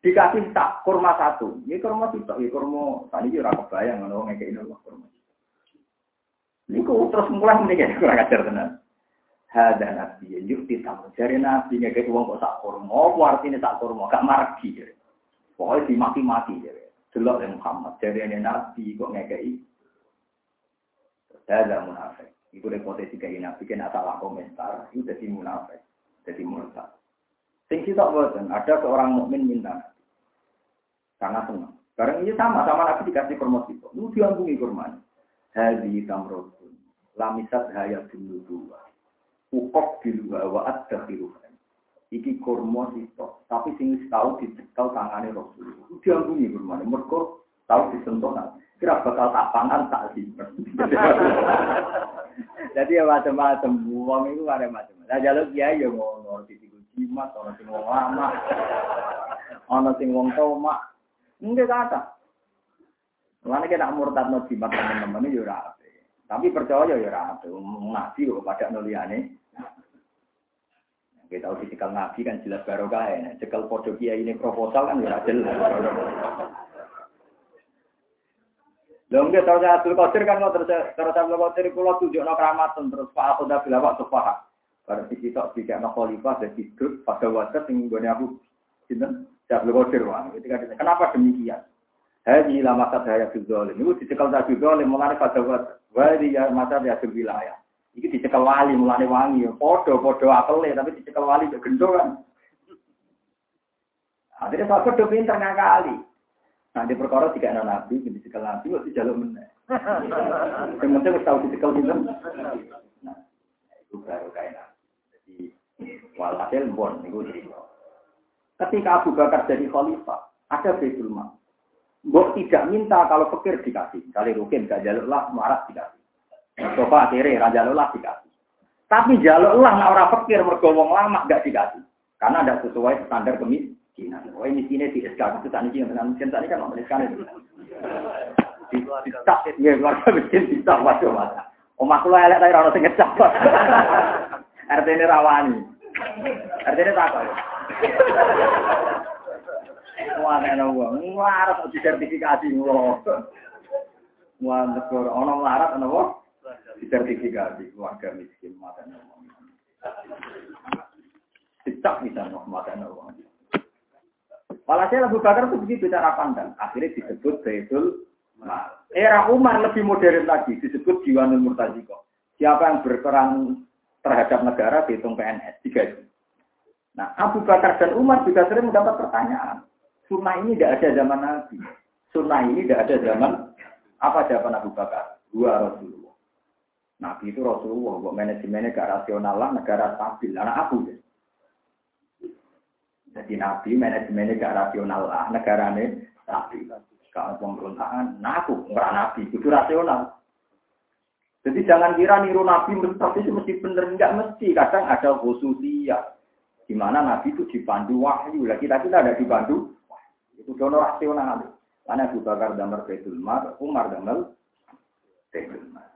dikasih tak kurma satu. Ini kurma itu, ini kurma tadi juga kebayang kalau ngekek ini kurma. Ini kok terus mulai menikah kurang ajar tenan. Hada nabi yuk ditamu cari nabi ngekek uang kok tak kurma. Oh artinya tak kurma, gak margi. Pokoknya dimaki-maki. Delok yang Muhammad cari ini nabi kok ngekek Hada munafik. Itu repotasi kayak nabi kena salah komentar. Itu jadi munafik. Jadi munafik. Sing kita boten, ada seorang mukmin minta karena senang. Barang ini sama sama Nabi dikasih itu, lu diambungi kurma. Hadi tamrotun. Lamisat hayatun nubuwa. Ukok diluwa wa ad-dakhiruha. Iki kurma sitok. Tapi sing wis tau dicekel tangane Rasulullah. Diambungi kurmane. Mergo tau disentuh. Kira bakal tak pangan tak simpen. Jadi ya macam-macam. Wong itu ada macam. Nah jalur ya ngono. Titiku jimat. Ono sing wong lama. Ono sing wong tomak. Enggak kata. Mulane kena murtad no jimat teman-teman ya ora Tapi percaya ya ora. Nabi kok pada nuliane. Kita tahu dicekel nabi kan jelas barokah ya. Cekel podo ini proposal kan ya jelas. Lho nggih terus Abdul Qadir kan terus terus Abdul Qadir kula tunjukno terus Pak dah bilang waktu Pak. Sisi tok tiga no khalifah dan hidup pada waktu yang gue aku sinten Abdul Qadir. Ketika kenapa demikian? Hadi lama saya Abdul Ini dicekal Abdul Zalim mulai pada waktu. Wadi ya masa dia wilayah. Iki dicekal wali mulai wangi. Podo-podo apel tapi dicekal wali gendong kan. Akhirnya sahabat udah pinter ngakali. Nah, di perkara tiga anak nabi, jadi dicekal nabi, waktu jalur meneh. Yang penting harus tahu dicekal gitu. Nah, itu baru Jadi, walhasil bon, itu cerita. Ketika Abu Bakar jadi khalifah, ada Baitul Mal. Mbok tidak minta kalau pikir dikasih. Kali rukin, gak jalur lah, marah dikasih. Coba akhirnya, raja lah dikasih. Tapi jalur lah, nah orang pikir, mergowong lama gak dikasih. Karena ada sesuai standar kemis Cina. Oh ini sini di SK itu tadi yang dengan mesin tadi kan mau meniskan itu. Ditak, ya keluarga mesin ditak waduh mata. Omah kula elek tapi ora sing ngecap. Artinya rawani. Artinya tak apa. Wah, ana wong nglarat disertifikasi ngono. Wah, negara ana nglarat ana wong disertifikasi keluarga miskin mata wong. Ditak bisa mata wong. Walhasil Abu Bakar itu begitu cara pandang. Akhirnya disebut Baitul Mal. Era Umar lebih modern lagi, disebut Jiwanul Murtaziko. Siapa yang berperan terhadap negara dihitung PNS, tiga Nah, Abu Bakar dan Umar juga sering mendapat pertanyaan. Sunnah ini tidak ada zaman Nabi. Sunnah ini tidak ada zaman apa jawaban Abu Bakar? Dua Rasulullah. Nabi itu Rasulullah, buat manajemennya gak rasional lah, negara stabil. Anak aku ya. Jadi Nabi manajemennya gak rasional lah, negaranya stabil. Kalau pemberontakan, nah aku Nabi, itu rasional. Jadi jangan kira niru Nabi mesti itu mesti bener, enggak mesti. Kadang ada khususnya. Di mana Nabi itu dipandu wahyu. Lah kita kita ada dipandu Itu dono rasional. Karena Abu Bakar damar Baitul Mar, Umar damar Baitul Mar.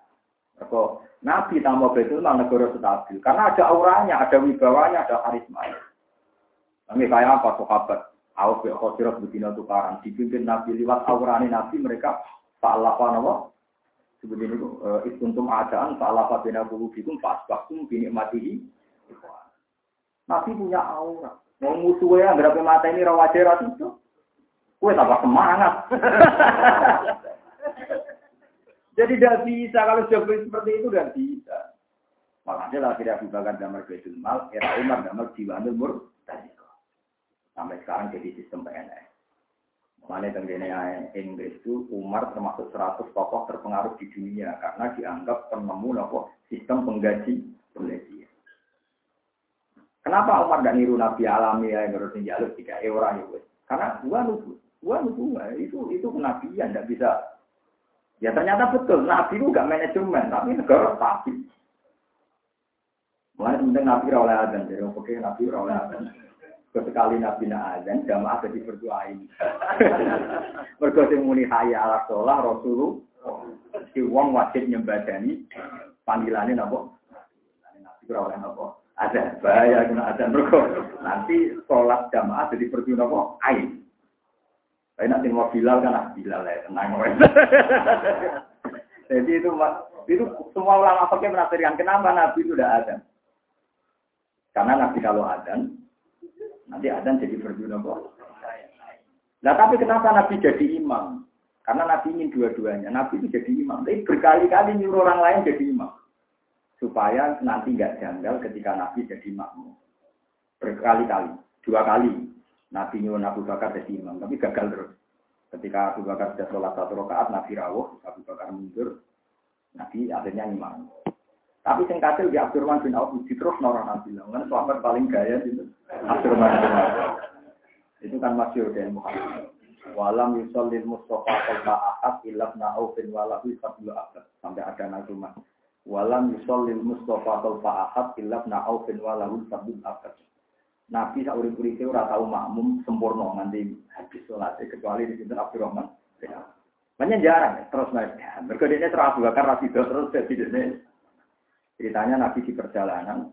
Kok Nabi tambah Baitul Mar negara stabil. Karena ada auranya, ada wibawanya, ada karismanya. Kami kayak apa sahabat? Aku ya khosirat begini tukaran. Dipimpin Nabi lewat aurani Nabi mereka Pak Allah apa Sebegini itu istuntum adaan Pak Allah bina bikum pas waktu bini matihi. Nabi punya aura. Mau musuhnya berapa mata ini rawajarat itu. Kue tambah semangat. Jadi tidak bisa kalau sudah seperti itu tidak bisa. Makanya lah tidak Abu Bakar damar Baitul Mal, era Umar damar Jiwanul Mur, tadi. Sampai sekarang jadi sistem PNS. Makanya tenggine Inggris itu Umar termasuk 100 tokoh terpengaruh di dunia karena dianggap penemu nopo sistem penggaji penggaji. Kenapa Umar tidak niru Nabi alami ya yang harus jalur tiga orang itu? Karena gua nubu, gua nubu itu itu kenabian tidak bisa. Ya ternyata betul Nabi itu gak manajemen tapi negara stabil. Mulai penting Nabi oleh adan jadi oke Nabi oleh adan. Sekali Nabi azan, jamaah jadi berdoain. Mergo sing muni hayya ala sholah Rasulullah. Si wong wajib nyembadani panggilannya napa? Nabi ora oleh? Ada bahaya kena azan mergo nanti sholat jamaah jadi berdoa napa? Ain. Tapi nanti mau Bilal kan ah Bilal ya tenang Jadi itu itu semua ulama pakai menafsirkan kenapa Nabi itu azan. Karena Nabi kalau azan Nanti adzan jadi berguna kok. Nah tapi kenapa Nabi jadi imam? Karena Nabi ingin dua-duanya. Nabi itu jadi imam. Tapi berkali-kali nyuruh orang lain jadi imam. Supaya nanti nggak janggal ketika Nabi jadi makmum. Berkali-kali. Dua kali. Nabi nyuruh Abu Bakar jadi imam. Tapi gagal terus. Ketika Abu Bakar sudah sholat satu rakaat, Nabi rawuh, Abu Bakar mundur. Nabi akhirnya iman. Tapi sing kasil di Abdurrahman bin Auf terus orang Nabi. Kan sahabat paling gaya itu Auf. Itu kan masyhur dan Muhammad. Walam yusallil Mustafa qalba ahad ilab na'ufin walahu fadlu abad. Sampai ada nazumah. Walam yusallil Mustafa qalba ahad ilab na'ufin walahu fadlu abad. Nabi saurip uripe ora tau makmum sempurna nganti habis salat kecuali di sinten Abdurrahman. Banyak jarang terus naik. Mergo terus Abu Bakar terus jadi dene. Ceritanya Nabi di perjalanan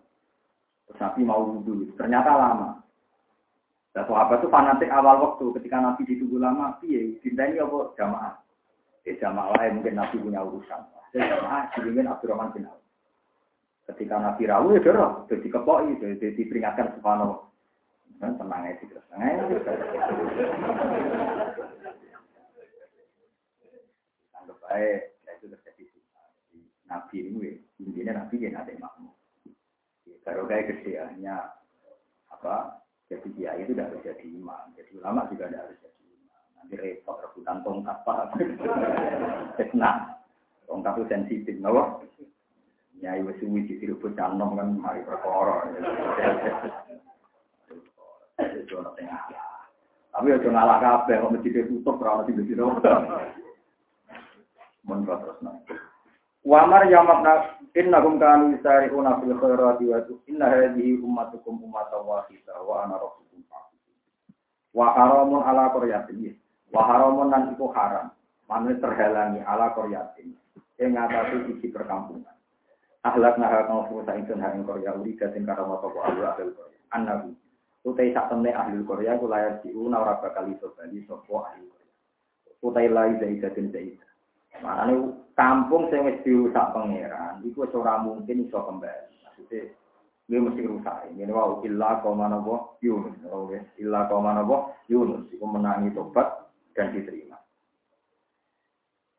terus Nabi mau wudhu. Ternyata lama. Dan sahabat itu fanatik awal waktu ketika Nabi ditunggu lama, piye ini apa jamaah? Ya jamaah lain mungkin Nabi punya urusan. Ya jamaah dibimbing Abdurrahman bin Auf. Ketika Nabi rawuh ya dorong, jadi kepoi, jadi diperingatkan subhanallah. Dan tenang aja terus. Anggap baik, ya itu terjadi Nabi ini, intinya Nabi yang ada Kalau kayak kesiannya apa jadi dia itu tidak harus jadi imam. Jadi ulama juga tidak harus jadi imam. Nanti repot rebutan tongkat apa? Fitnah. Tongkat itu sensitif, nawa. Ya, ibu suwi di rebut canom kan mari perkara. Tapi aja ngalah kabeh kok mesti ditutup ora sing dino. Mun terus nanti. Wa mar yamakna innahum kanu yusari'una fil khairati wa inna hadhihi ummatukum ummatan wahidah wa ana rabbukum fa'budun. Wa haramun ala qaryatin. Wa haramun nan iku haram. Mane terhalangi ala qaryatin. Ing ngatasi isi perkampungan. Ahlak naha kang fusa ingsun ha ing Korea uri gating karo mata ko ahli ahli Korea. Annabi. Utai sak temne ahli Korea ku layar diuna ora bakal iso bali sapa ahli Korea. Utai lai zaidatin zaidah. Makanya kampung sing wis dirusak pangeran, iku wis ora mungkin iso kembali. Maksudnya dia mesti rusak. Ini wow illa mana boh Yunus. Oh, illa mana boh Yunus. Iku menangi tobat dan diterima.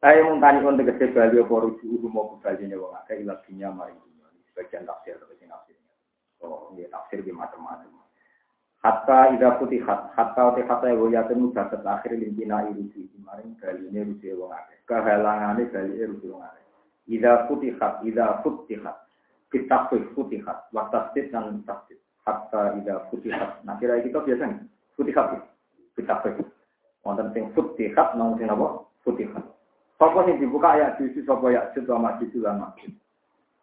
Saya muntani untuk tegese bali apa rujuk mau kembali wong akeh ila dunya mari Sebagian tafsir atau sing tafsirnya. Oh, ini tafsir di macam-macam. Hatta ida hat, hatta uti hatta ya yakin mudah terakhir limpina irusi kemarin kali ini rusi wong akeh. Kehalangan ini kali ini rusi wong akeh. Ida hat, ida futihat. Kita futihat. Waktastit dan tastit. Hatta ida hat. Nah kira kita biasa nih. Futihat. Kita Wonten sing futihat, nong sing apa? Futihat. Sopo sing dibuka ayat juju, sopo ayat juju, masjid, masjid.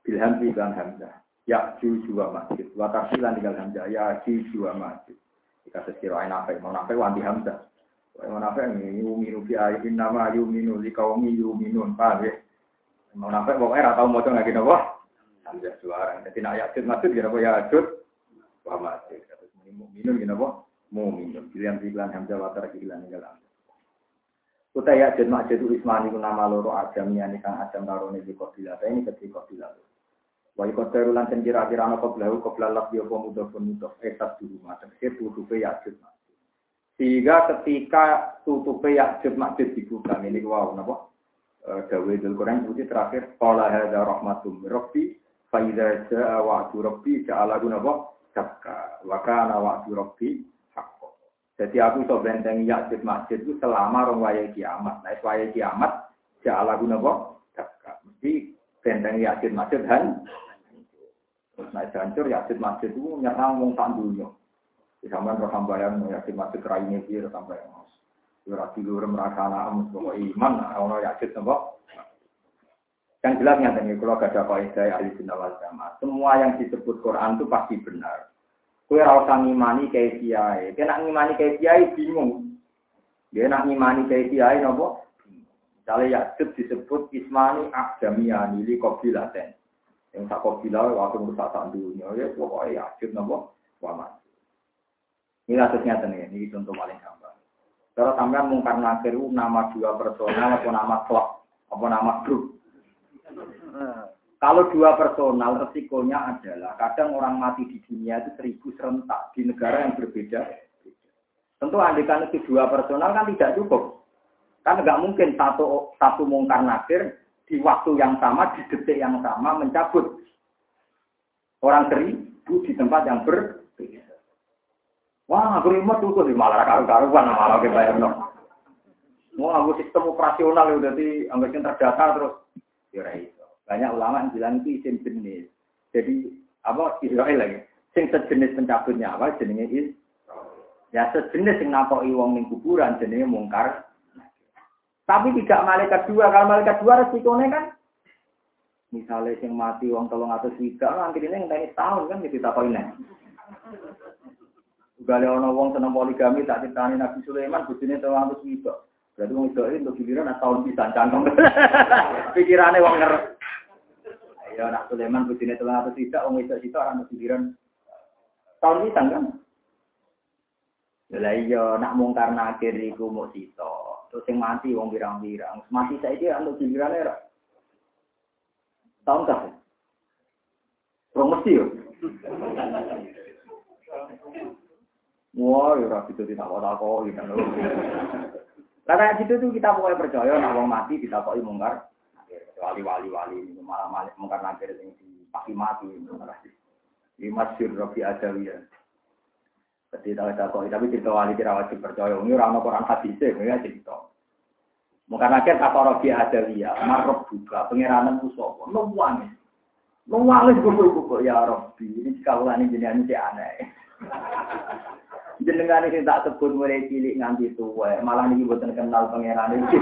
Bilham dan hamzah ya juga masjid. Wa tarsilan tinggal hamzah ya juga masjid. Jika sekira nafe, mau nafe wanti hamzah. Mau nafe ini yuminu fi ayatin nama yuminu li kaumi yuminun. Paham ya? Mau nafe pokoknya rata mau coba lagi wah Hamzah suara. Jadi nak yajud masjid gini apa yajud. Wa masjid. Terus mu'minun gini apa? Mu'minun. Pilihan pilihan hamzah wa tarsilan tinggal hamzah. Kutai yajud masjid itu ismani nama loro ajam ini kang ajam karone di kopilah. Ini ketika kopilah. Wa ikoteru lan den kira-kira ana koblahu koblah lak yo mudhofun mudhof esat dulu macam itu tutupe yakjud Sehingga ketika tutupe yakjud masjid dibuka ini wow napa dawe dul Quran itu terakhir qala hadza rahmatum rabbi fa idza jaa wa'du rabbi ja'ala napa dakka wa kana rabbi haqqo. Jadi aku iso benteng yakjud masjid itu selama rong waya kiamat. Nah, waya kiamat ja'ala napa dakka. Mesti benteng yakjud masjid han naik hancur yasid masjid itu nyerang wong tak. Zaman roh hambayan yasid masjid raine dia sampai mas. Ora tidur merasa anak bahwa iman orang yasid nopo. Yang jelas tadi kalau gak ada kaidah ahli sunnah wal jamaah. Semua yang disebut Quran itu pasti benar. Kue rasa ngimani kayak kiai. Kue nak ngimani kayak kiai bingung. Dia nak ngimani kayak kiai nopo. Misalnya Yakub disebut Ismani Akdamiyani li Kobilaten. Yang tak kau bilang waktu merusak dunia ya pokoknya yakin nopo wamat. Ini kasusnya nih, ini contoh paling gampang. Kalau sampean mungkar nakir nama dua personal atau nama klub apa nama grup. Kalau dua personal resikonya adalah kadang orang mati di dunia itu seribu serentak di negara yang berbeda. Tentu andikan itu dua personal kan tidak cukup. Kan nggak mungkin satu satu mungkar nakir di waktu yang sama, di detik yang sama mencabut orang seribu di tempat yang berbeda. Wah, aku remote tuh di malah karu-karuan malah kita bayar no. Mau aku sistem operasional ya, jadi anggap yang terdata terus ya itu. Banyak ulama yang bilang itu isim jenis. Jadi apa Israel lagi? Sing sejenis pencabut nyawa jenenge is. Ya sejenis yang nakoki wong ning kuburan jenenge mungkar. Tapi tidak malaikat dua. Kalau malaikat dua resikonya kan misalnya sing mati wong tolong atau swidak nanti ini yang tahun kan tahu ini. Gale ono wong seneng poligami tak ditani Nabi Sulaiman bojone tolong atau swidak. Berarti wong itu untuk giliran tahun bisa cangkem. Pikirannya wong ngerti. Ya nak Sulaiman telah atau tidak, wong itu itu orang pikiran tahun ini kan. Lah iya nak mungkar nakir iku mau sito. Terus yang mati wong birang-birang. Mati saiki anu pikiran era. Tahun? Wong mesti yo. Wah, ya rapi itu tidak kok, gitu. Karena itu tuh kita mulai percaya, nak wong mati kita kok mungkar wali-wali wali malah malah mungkin nanti yang pasti mati di masjid Rabi Adawiyah. Jadi tahu tahu tapi cerita wali kira wajib percaya. Ini orang Quran hadis ya cerita. Mungkin akhir kata Rabi Adawiyah, marok juga pengiranan. Nuwang, nuwang itu buku ya Rabbi. Ini sekarang ini jenis ini aneh. Jenengan ini tak sebut mulai cilik nganti tua, malah ini buatan kenal pangeran ini.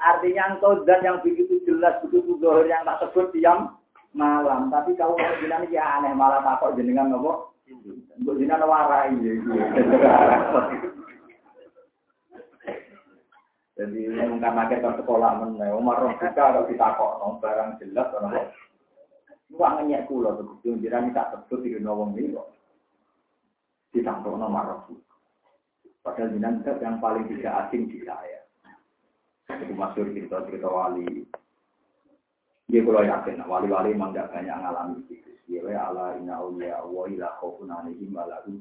Artinya engkau dan yang begitu jelas, begitu zohir yang tak sebut diam malam. Tapi kalau jenengan ya aneh, malah takut jenengan nopo. Untuk jenengan warai. Jadi mungkin akhir ke sekolah mana, Umar Rom kita kalau kita kok barang jelas, nopo. Wah ngenyek kulo, begitu jenengan tak sebut di nawang ini kok. Ditangkap nomor Rom. Padahal jenengan yang paling tidak asing di saya. Itu masuk cerita-cerita wali. Dia kalau yakin, wali-wali memang tidak banyak mengalami itu. Dia ala inna awliya wa ila khawfun alaihim walahum.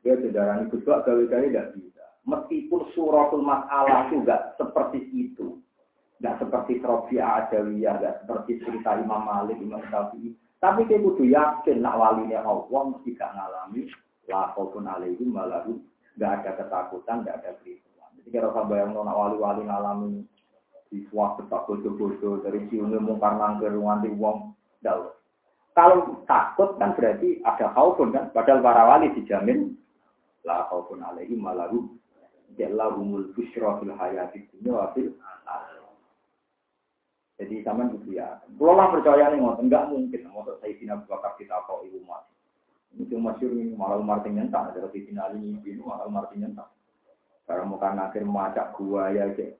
Dia saudara ini kedua kali-kali tidak bisa. Meskipun suratul masalah juga seperti itu. Tidak seperti Trofia Adawiyah, tidak seperti cerita Imam Malik, Imam Syafi'i. Tapi dia kudu yakin nak walinya Allah mesti gak ngalami la khaufun alaihim walahum. Gak ada ketakutan, gak ada kritis. Jadi kalau bayang nona wali-wali ngalami siswa tetap bodoh-bodoh dari siunnya mungkar nangkir nganti wong dal. Kalau takut kan berarti ada khaufun kan. Padahal para wali dijamin la khaufun alaihi malaru jallahumul busyra fil hayati dunya wa fil jadi zaman gitu ya. Kalau lah percaya nih enggak mungkin. Mau saya Abu Bakar kita kok ibu mati. Ini cuma masyur ini malah Umar nyentak. Ada Sayyidina Ali ini malah Umar nyentak. Karena muka akhir macak gua ya ke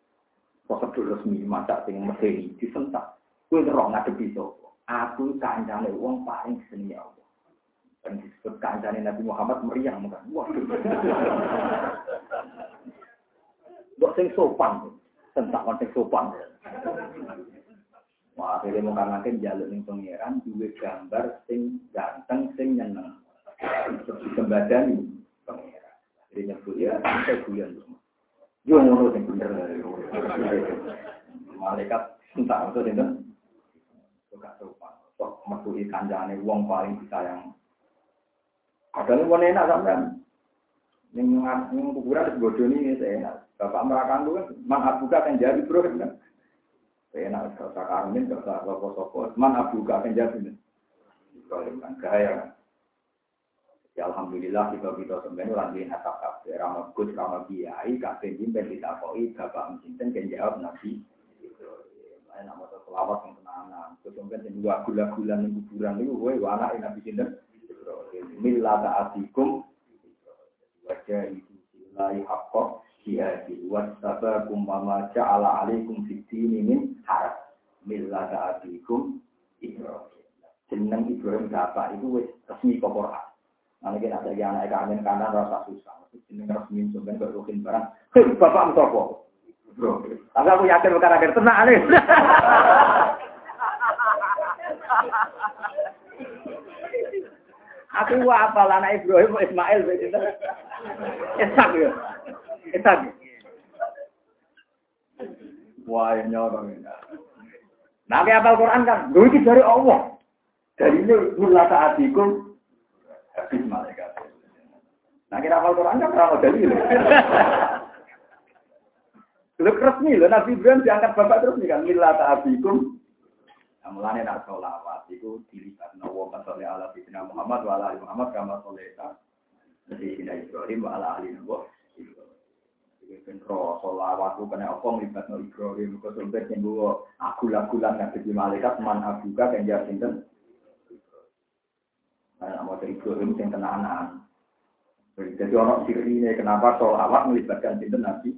prosedur resmi macak sing medeni disentak. Kue roh ngadepi sapa? Aku kancane uang paling seni ya Allah. Dan disebut kancane Nabi Muhammad meriang muka. Waduh. Mbok sing sopan. Sentak kon sing sopan. Wah, akhirnya mau akhir jalur ning pangeran duwe gambar sing ganteng sing nyeneng. Terus dikembadani pangeran. Jadi nyebut ya, saya guyon. Yo ngono sing bener. Malaikat entah itu itu. Suka sopan. Sok metu kanjane wong paling disayang. Padahal wong enak sampean. Ning ning kuburan ini saya enak. Bapak merakan itu kan, man abuka kan jadi bro kan. Enak, kalau tak karmin, kalau tak sopo-sopo, man abuka kan jadi. Kalau kan gaya. Ya alhamdulillah kita kita sebenarnya lagi nasab kafe ramah gus ramah biayai kafe jimpen ditakoi bapak mencinten kan jawab nabi. Lain nama selawat yang tenangan. Kemudian yang dua gula-gula yang kuburan itu, anak yang nabi cinten. Mila ta'atikum wajah itu silai hakko jihadi wasabakum mama ja'ala alaikum fitini min harap. Mila ta'atikum Ibrahim. Jeneng Ibrahim bapak itu resmi ke. Nanti kita ada yang naik kanan kanan rasa susah. Ini resmi sebenarnya gak rukin barang. Hei, bapak mutopo. Bro, tapi aku yakin bukan akhir tenang nih. aku apa lah anak Ibrahim Ismail begitu. Esak ya. Esak. Wah, nyorong ini. Nah, apal Quran kan, gue dari Allah. Dari ini, mula saat habis malaikat. Nah kita hafal Quran kan orang dalil. Lu resmi lho Nabi Ibrahim diangkat bapak terus nih kan mila ta'abikum. Nah, mulane nak sholawat itu dilihat nawa kasole ala Sayyidina Muhammad wa ala ali Muhammad kama sholeta. Sayyidina Ibrahim wa ala ali Nabi. Iki ben ro sholawat ku kena apa nglibatno Ibrahim kok sampe nyembuh aku-lagulan nang dadi malaikat man abuka kenjar sinten. Ibrahim sing tenanan. Jadi orang sirine kenapa sholawat melibatkan sinten Nabi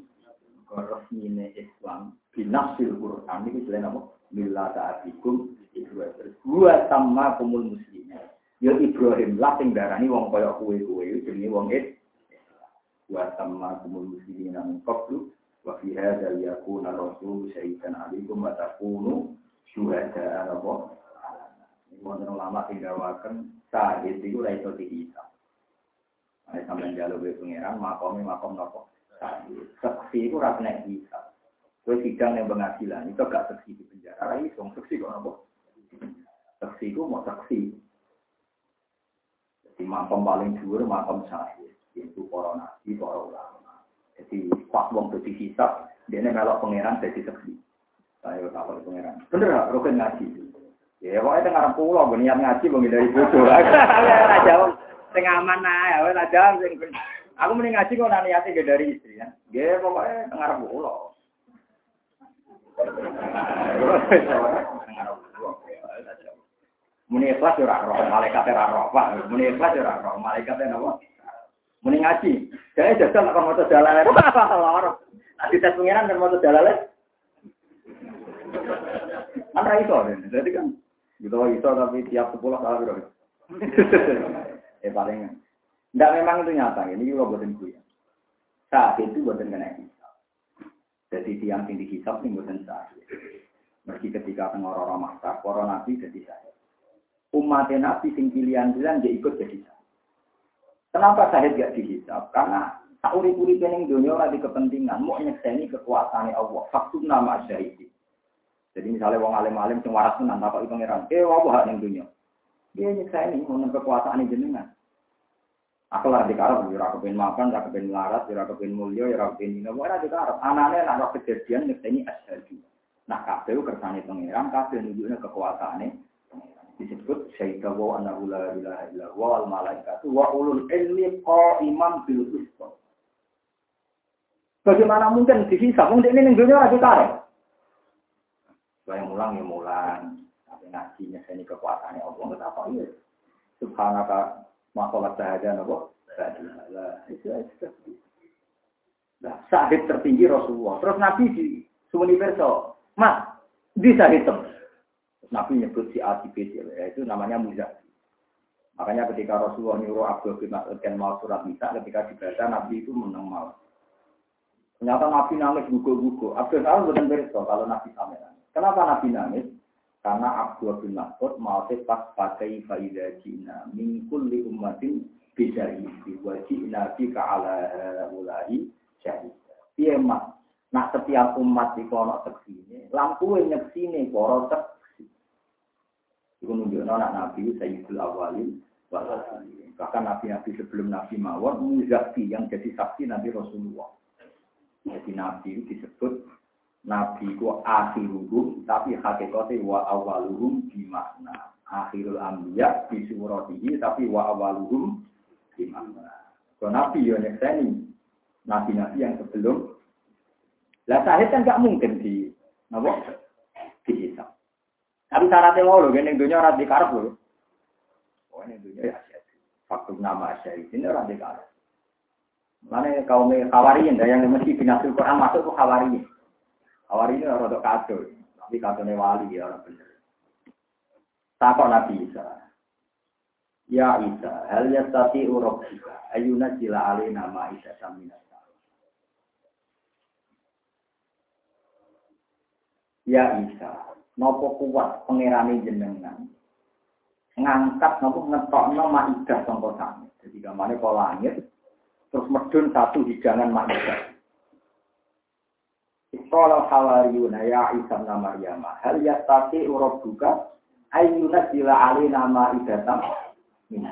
resmine Islam binasil Quran ini selain apa? Mila ta'abikum Ibrahim. Sama kumul muslimin. Ya Ibrahim lah sing darani wong kaya kuwe-kuwe jenenge wong it. Wa sama kumul muslimin min qablu wa fi hadza yakuna rasul syahidan alaikum wa takunu syuhada apa? Ini wonten ulama sing dawaken sahid iku ora iso dihisab. Nek sampeyan jaluk pengiran makome makom nopo? Seksi itu rasanya bisa. Gue sidang yang pengadilan itu gak seksi di penjara. Ini dong seksi kok apa? Seksi itu mau seksi. Jadi makam paling dhuwur makam syahid. Itu para nabi, para ulama. Jadi pas wong dadi dia melok pangeran jadi seksi. Saya tak tahu pangeran. Bener? Rukun ngaji. Ya pokoknya tengah pulau, gue niat ngaji, gue dari bodoh. Jawab, tengah aman aja, gue jawab, Aku mending ngaji kok nani hati dari istri ya. Dia pokoknya tengah pulau. Muni ikhlas yo ora roh, malaikat ora roh, Pak. Muni ikhlas yo ora roh, malaikat napa? Muni ngaji. Kayak jajal nek maca dalale. Loro. Nek dites pengiran kan maca dalale. Kan ra iso, jadi kan gitu iso tapi tiap sepuluh salah biro. eh paling tidak memang itu nyata, ini juga buatan gue. Saat itu buatan kena hisap. Jadi tiang tinggi hisap ini buatan saat. Meski ketika orang maksa, para nabi jadi saya. Umat nabi sing pilihan-pilihan dia ikut jadi saya. Kenapa saya gak dihisap? Karena tak uri-uri kening dunia lagi kepentingan, mau nyekseni kekuasaan Allah. Faktum nama syahid. Jadi misalnya wong alim-alim sing waras tenan takok pangeran, "Eh, apa hak ning dunia?" Dia nyekseni mau kekuasaan jenengan. Aku lah dikarep, ya aku pengen makan, ya pengen melarat, ya aku pengen mulia, ya aku pengen ini. Pokoknya dikarep. Anaknya nak kejadian ini asyhadu. Nah, kabeh kersane pangeran, kabeh nunjukne kekuasaane disebut syaita wa anna la ilaha illa wa al malaikatu wa ulul ilmi qa'iman bil qist. Bagaimana mungkin dihisab? Mungkin ini dunia lagi karep. Saya mulang ya mulang. Tapi ngajinya ini kekuasaannya Allah. Kenapa iya? Subhanaka masalah sahaja nopo Nah, sahid tertinggi Rasulullah. Terus Nabi di Sumuni Perso, Mas, di sahid Nabi nyebut si A, si B, itu namanya Muzaki. Makanya ketika Rasulullah nyuruh Abdul bin Mas'ud dan mau surat Nisa, ketika dibaca Nabi itu menang mal. Ternyata Nabi nangis gugur-gugur. Abdul Salam bukan berita kalau Nabi sampai. Kenapa Nabi nangis? Karena Abdul bin Mas'ud mau pas pakai faidah Cina. Mingkul li ummatin bisa isi. Wajib nabi ala ulai syahid. Iya. Nah setiap umat di kono seksi lampu yang nyeksi ini poro seksi. Itu nunjuknya anak Nabi Sayyidul Awalin. Bahkan Nabi-Nabi sebelum Nabi Mawar, Muzaki yang jadi saksi Nabi Rasulullah. Jadi Nabi disebut Nabi ku akhiruhum tapi hakikatnya wa awaluhum di makna. Akhirul anbiya di suratihi tapi wa awaluhum di makna. So, Nabi yang nyekseni Nabi-Nabi yang sebelum lah sahid kan gak mungkin di napa dihisab. Tapi syaratnya mau loh, gini dunia orang dikarep loh. Oh ini dunia ya Faktum nama syahid ini orang dikarep. Mana kaum khawariyin, yang mesti binasul Quran masuk ke khawariyin. Awal ini orang kado, tapi kado wali ya orang benar. Takut Nabi Isa. Ya Isa, hal yastati urabbika ayuna jila alina ma Isa samina. Ya Isa, nopo kuat pengerani jenengan ngangkat nopo ngetokno maidah sangka sami. Jadi gamane kok langit terus medun satu hidangan maidah. Qala hawariyuna ya Isa bin Maryam, hal yastati rabbuka ayyuna sila alina ma'idatan min.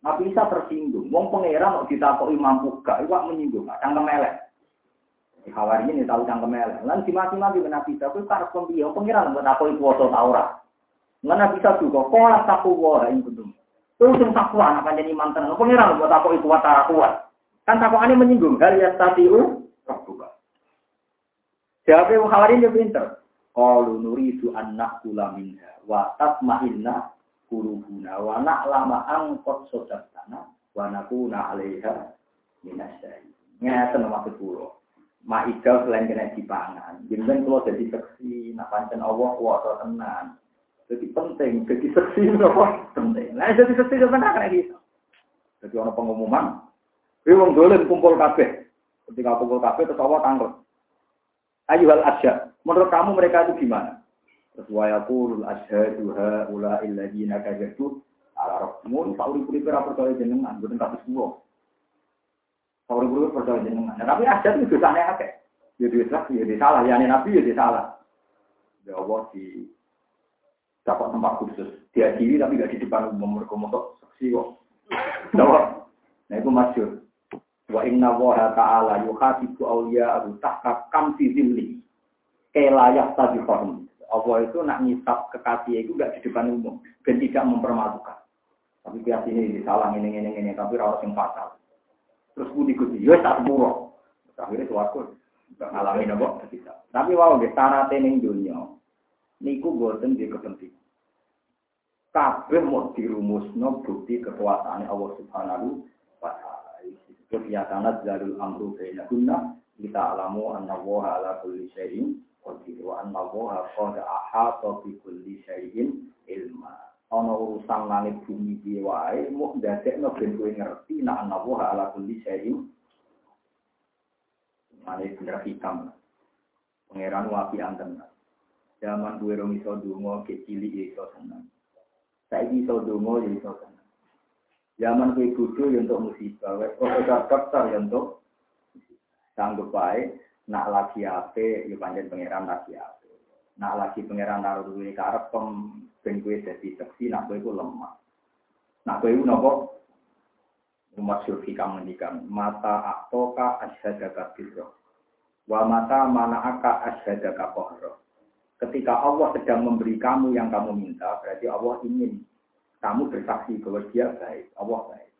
Nabi Isa tersinggung. Wong pangeran kok ditakoki mampu gak, iwak menyinggung, kadang kemelek. Hawari ini tahu cangkem elek. Lan dimati-mati Nabi Isa kuwi karep piye? Pengiran mbok takoki kuwasa ta ora. Lan Nabi Isa juga kola takwa ing kudung. Kuwi sing takwa anak panjeni mantan. Pengiran mbok takoki kuat ta kuat. Kan takokane menyinggung hal ya tatiu rabbuka. Jawabe wong Hawari ini pinter. Qalu nuridu an naqula minha wa tatma'inna qulubuna wa na'lama an qad sadaqtana wa nakuna 'alaiha minasyai. Ngeten maksud kula. Maidah selain kena dipangan. Jenengan kalau jadi seksi, nak pancen Allah kuasa tenan. Jadi penting, jadi seksi apa penting. Nah, jadi seksi itu benar kena gitu. Jadi orang pengumuman, ini wong dolen kumpul kabeh. Ketika kumpul kabeh terus Allah tanggung. Ayo hal asyad. Menurut kamu mereka itu gimana? Terus wa yaqulul asyhadu haula illadzina kadzatu ala rabbihim fa uri-uri percaya jenengan, boten kados. Kalau guru percaya jenengan. Nah, tapi adat itu dosanya akeh. Ya dosa, ya salah. Ya nabi ya salah. Ya Allah di dapat tempat khusus. Dia diri tapi gak di depan umum mereka motor saksi kok. Nah itu masyur. Wa inna waha ta'ala yuhatibu awliya'ahu tahka kam fi zilli. Kelayak tadi horm. Allah itu nak ngisap kekasih itu gak di depan umum. Dan tidak mempermalukan. Tapi dia sini salah ini, ini, ini. Tapi rawat yang fatal. Terus budi kuti, yo tak sepuro. Akhirnya suaraku nopo bisa. Tapi wow, di tanah tening dunia, niku boten di kepenting. Kabeh mau dirumusno bukti kekuasaan Allah Subhanahu wa Disebut ya jalul amru baina kunna kita alamu anna wa ala kulli syai'in qadir wa anna wa qad ahata bi kulli syai'in ilma. Ana urusan langit bumi piye wae muk ndadekno ben ngerti nek ana wa ala kulli syai'in. Mane bener hitam. Pangeran wapi anten. Zaman duwe rong iso donga ke cilik ya iso seneng. Saiki iso donga ya iso seneng zaman kowe bodho ya untuk musibah wes profesor dokter ya untuk sanggup bae nak lagi ape ya panjen pangeran lagi ape nak lagi pangeran naruh duwe karep pem ben dadi seksi nak kowe iku lemah. Nak kowe iku napa? Umat syurfi kamu ngendikan mata aktoka asyhadaka birro wa mata mana aka asyhadaka kohro. Ketika Allah sedang memberi kamu yang kamu minta, berarti Allah ingin kamu bersaksi bahwa dia baik, Allah baik.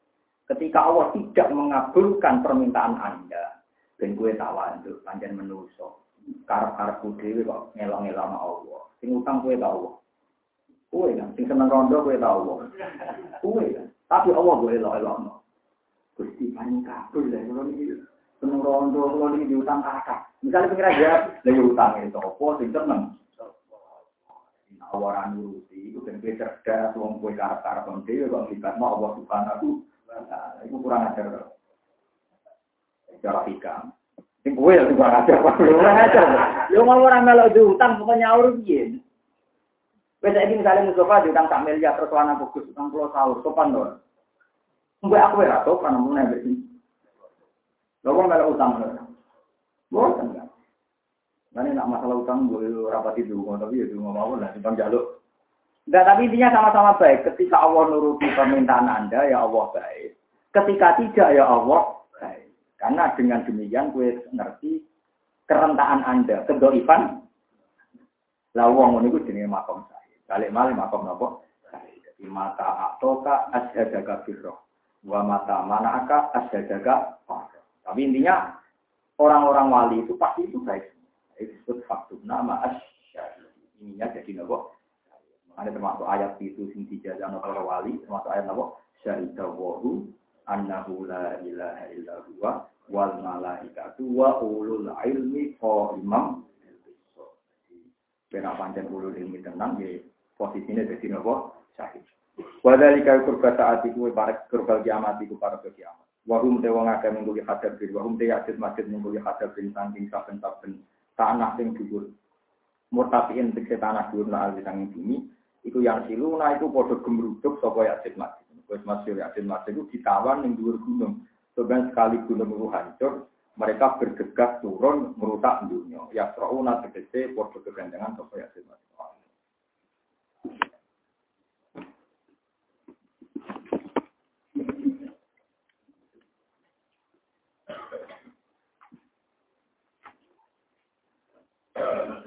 Ketika Allah tidak mengabulkan permintaan Anda, dan gue tawaduk, panjang menuso, karep-karep dewi kok ngelong-ngelong Allah. Sing utang gue Allah. Kue kan, sing seneng rondo kue tau Kue kan, tapi Allah gue elok elok no. Gusti paling kabur lah kalau ini seneng rondo kalau ini diutang kakak. Misalnya pengira aja, lagi utang itu apa, sing seneng. Awaran nuruti, itu kan gue cerdas, wong kue karep karep dewi, kalau libat mau Allah subhanahu itu kurang ajar. Cara hikam. Sing kue yang kurang ajar, kurang ajar. Lu mau orang melok diutang, pokoknya urus gini. Wes ini misalnya Mustafa diutang sak miliar terus wana bagus utang pulau sahur sopan dong. Mbak aku ya sopan namun nih bersih. Lo kok nggak utang lo? Bosan kan? Nanti nak masalah utang gue rapat itu tapi ya cuma mau lah simpang jaluk. Enggak, tapi intinya sama-sama baik. Ketika Allah nuruti permintaan Anda, ya Allah baik. Ketika tidak, ya Allah baik. Karena dengan demikian gue ngerti kerentaan Anda, kedoifan. Lah wong ngono iku jenenge makom saya. Balik malih makom nopo? Jadi mata atoka asyhadaka birroh. Wa mata manaka asyhadaka Tapi intinya orang-orang wali itu pasti itu baik. Itu disebut faktum nama asyhad. Ininya jadi nopo? Ada termasuk ayat itu sing dijajah para wali, termasuk ayat nopo? Syahidah wahu annahu la ilaha illa huwa wal malaikatu wa ulul ilmi qa'imam Benak pancen ulul ilmi tenang, ya posisinya jadi nopo syahid. Wadalika kurba saat itu para kurba kiamat itu para kiamat. Wahum te wong akeh hadap bin, wahum te yajid masjid mengkuli hadap bin saking saben-saben tanah sing dhuwur. Murtafiin tegese tanah dhuwur na alwi sanging bumi, iku yang siluna itu padha gemruduk sapa yajid masjid. Wis masyhur yajid masjid itu ditawan ning dhuwur gunung. Sebenarnya sekali gunung itu hancur, mereka bergegas turun merusak dunia. Ya serauna tegese padha kegandengan sapa yajid masjid. Uh,